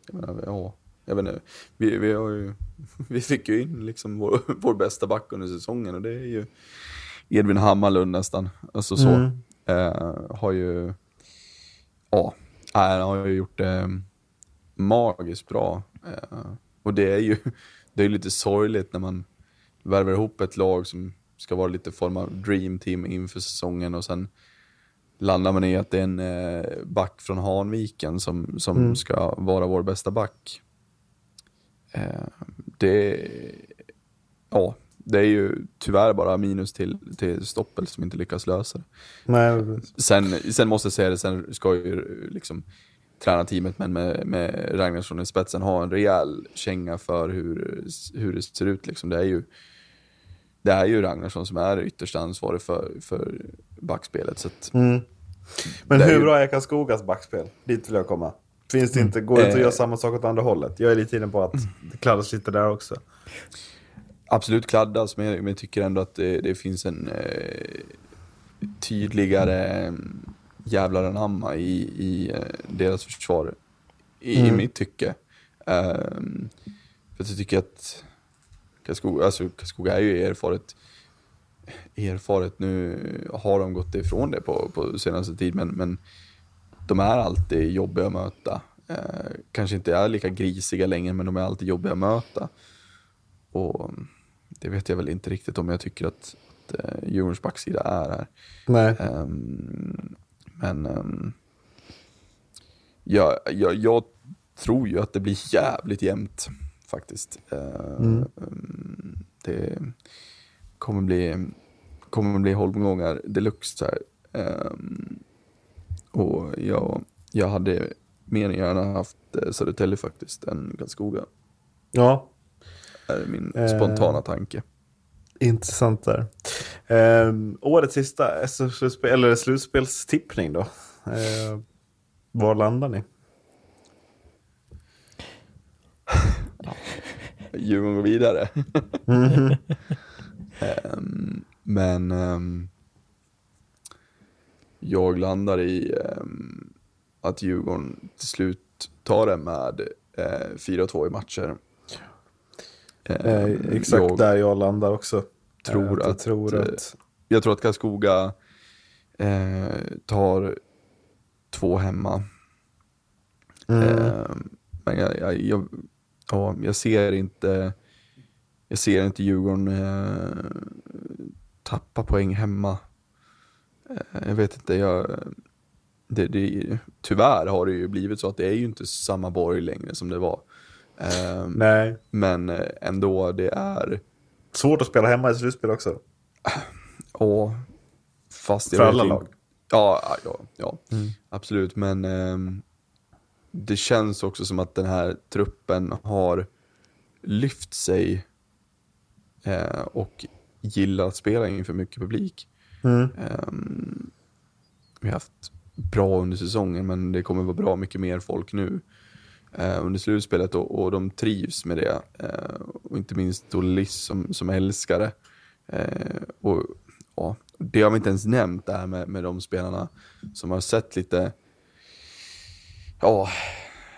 jag menar, ja, jag vet inte. Vi, vi, har ju, vi fick ju in liksom vår, vår bästa back under säsongen och det är ju Edvin Hammarlund nästan. Alltså så. Mm. Eh, har ju, ja, han har ju gjort det magiskt bra. Eh, och det är ju det är lite sorgligt när man värvar ihop ett lag som ska vara lite form av dream team inför säsongen och sen landar man i att det är en eh, back från Hanviken som, som Mm. ska vara vår bästa back. Eh, det, ja, det är ju tyvärr bara minus till, till Stoppel som inte lyckas lösa det. Nej, Sen, sen måste jag säga det, sen ska ju liksom tränarteamet men med, med Ragnarsson i spetsen ha en rejäl känga för hur, hur det ser ut. Liksom. Det, är ju, det är ju Ragnarsson som är ytterst ansvarig för, för backspelet. Så att, Mm. Men hur ju- bra är Karlskogas backspel? Dit vill jag komma. Finns det inte, går det inte att Eh. göra samma sak åt andra hållet? Jag är lite inne på att det kladdas lite där också. absolut kladdas, men jag, men jag tycker ändå att det, det finns en eh, tydligare eh, jävlar anamma i, i eh, deras försvar. I, i Mm. mitt tycke. Ehm, för att jag tycker att Karlskoga, alltså Karlskoga är ju erfaret, erfaret, nu har de gått ifrån det på, på senaste tid, men, men de är alltid jobbiga att möta. Eh, kanske inte är lika grisiga längre, men de är alltid jobbiga att möta. Och det vet jag väl inte riktigt om jag tycker att, att eh, Djurgårdens backsida är här. Nej. Ehm, men ehm, jag, jag, jag tror ju att det blir jävligt jämnt faktiskt. Ehm, Mm. Det kommer bli, kommer bli holmgångar deluxe här. Ehm, och jag, jag hade mer än gärna haft eh, Södertälje faktiskt än Karlskoga. Ja, Är min Eh. spontana tanke. intressant där. Ehm, årets sista slutspel, eller slutspelstippning då. Ehm, var landar ni? Djurgården går vidare. Mhm. Ehm, men ehm, jag landar i ehm, att Djurgården till slut tar det med eh, 4-2 i matcher. Ehm, Eh, exakt jag, där jag landar också. tror Eh, jag att, tror eh, att... jag tror att Karlskoga eh, tar två hemma. Mm. Ehm, men jag, jag, jag, ja, jag ser inte jag ser inte Djurgården eh, tappa poäng hemma. Eh, jag vet inte, jag, det, det, tyvärr har det ju blivit så att det är ju inte samma borg längre som det var. Ehm, Nej, men eh, ändå, det är, svårt att spela hemma i slutspel också. ja, fast För alla lag. Ja, ja, ja absolut. Men ehm, det känns också som att den här truppen har lyft sig eh, och gillar att spela inför mycket publik. Mm. Ehm, vi har haft bra under säsongen men det kommer vara bra mycket mer folk nu uh, under slutspelet och, och de trivs med det. Uh, och inte minst då Liss som, som älskar det. Eh, och, ja, det har vi inte ens nämnt det här med, med de spelarna som har sett lite, ja,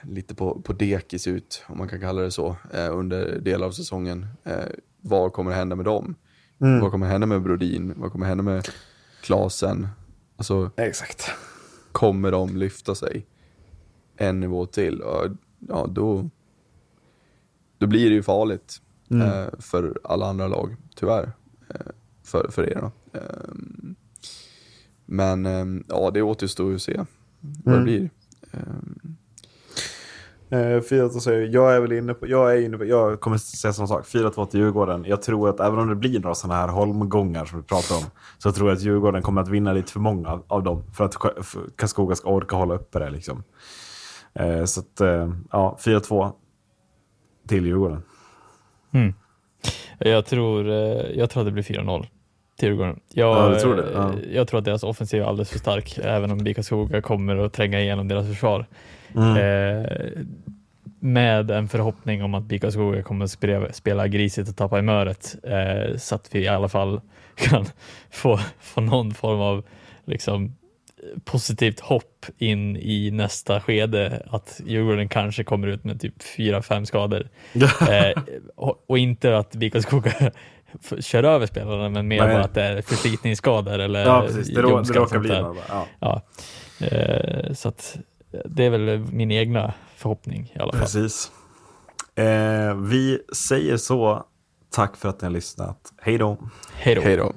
lite på, på dekis ut, om man kan kalla det så, eh, under delar av säsongen. Eh, vad kommer hända med dem? Vad kommer hända med Brodin? Vad kommer hända med Klasen? Alltså, Exakt. kommer de lyfta sig en nivå till? Och, ja, då, då blir det ju farligt eh, för alla andra lag, tyvärr. Eh, för, för er då. Ehm, men eh, ja, det återstår ju att se vad det blir. Ehm, Eh, 4-2 säger jag är väl inne på, jag är inne på, jag kommer säga samma sak. 4-2 till Djurgården. Jag tror att även om det blir några sådana här holmgångar som vi pratar om. Så tror jag att Djurgården kommer att vinna lite för många av, av dem. För att Karlskoga ska orka hålla uppe det liksom. Eh, så att, eh, ja, 4-2 till Djurgården. Jag tror, eh, jag tror att det blir 4-0 till Djurgården. Jag, Ja, tror det? Ja. eh, jag tror att deras offensiv är alldeles för stark, även om BIK Skoga kommer att tränga igenom deras försvar. Mm. Eh, med en förhoppning om att BIK Skoga kommer spela, spela grisigt och tappa i möret, eh, så att vi i alla fall kan få, få någon form av liksom, positivt hopp in i nästa skede, att Djurgården kanske kommer ut med typ fyra fem skador. Eh, och, och inte att BIK Skoga kör över spelarna, men mer Nej. bara att det är förslitningsskador eller Ja, precis. Det, rå, det råkar bli. Ja. Ja. Eh, så att det är väl min egna förhoppning i alla fall. Precis. Eh, vi säger så. Tack för att ni har lyssnat. Hej då. Hej då.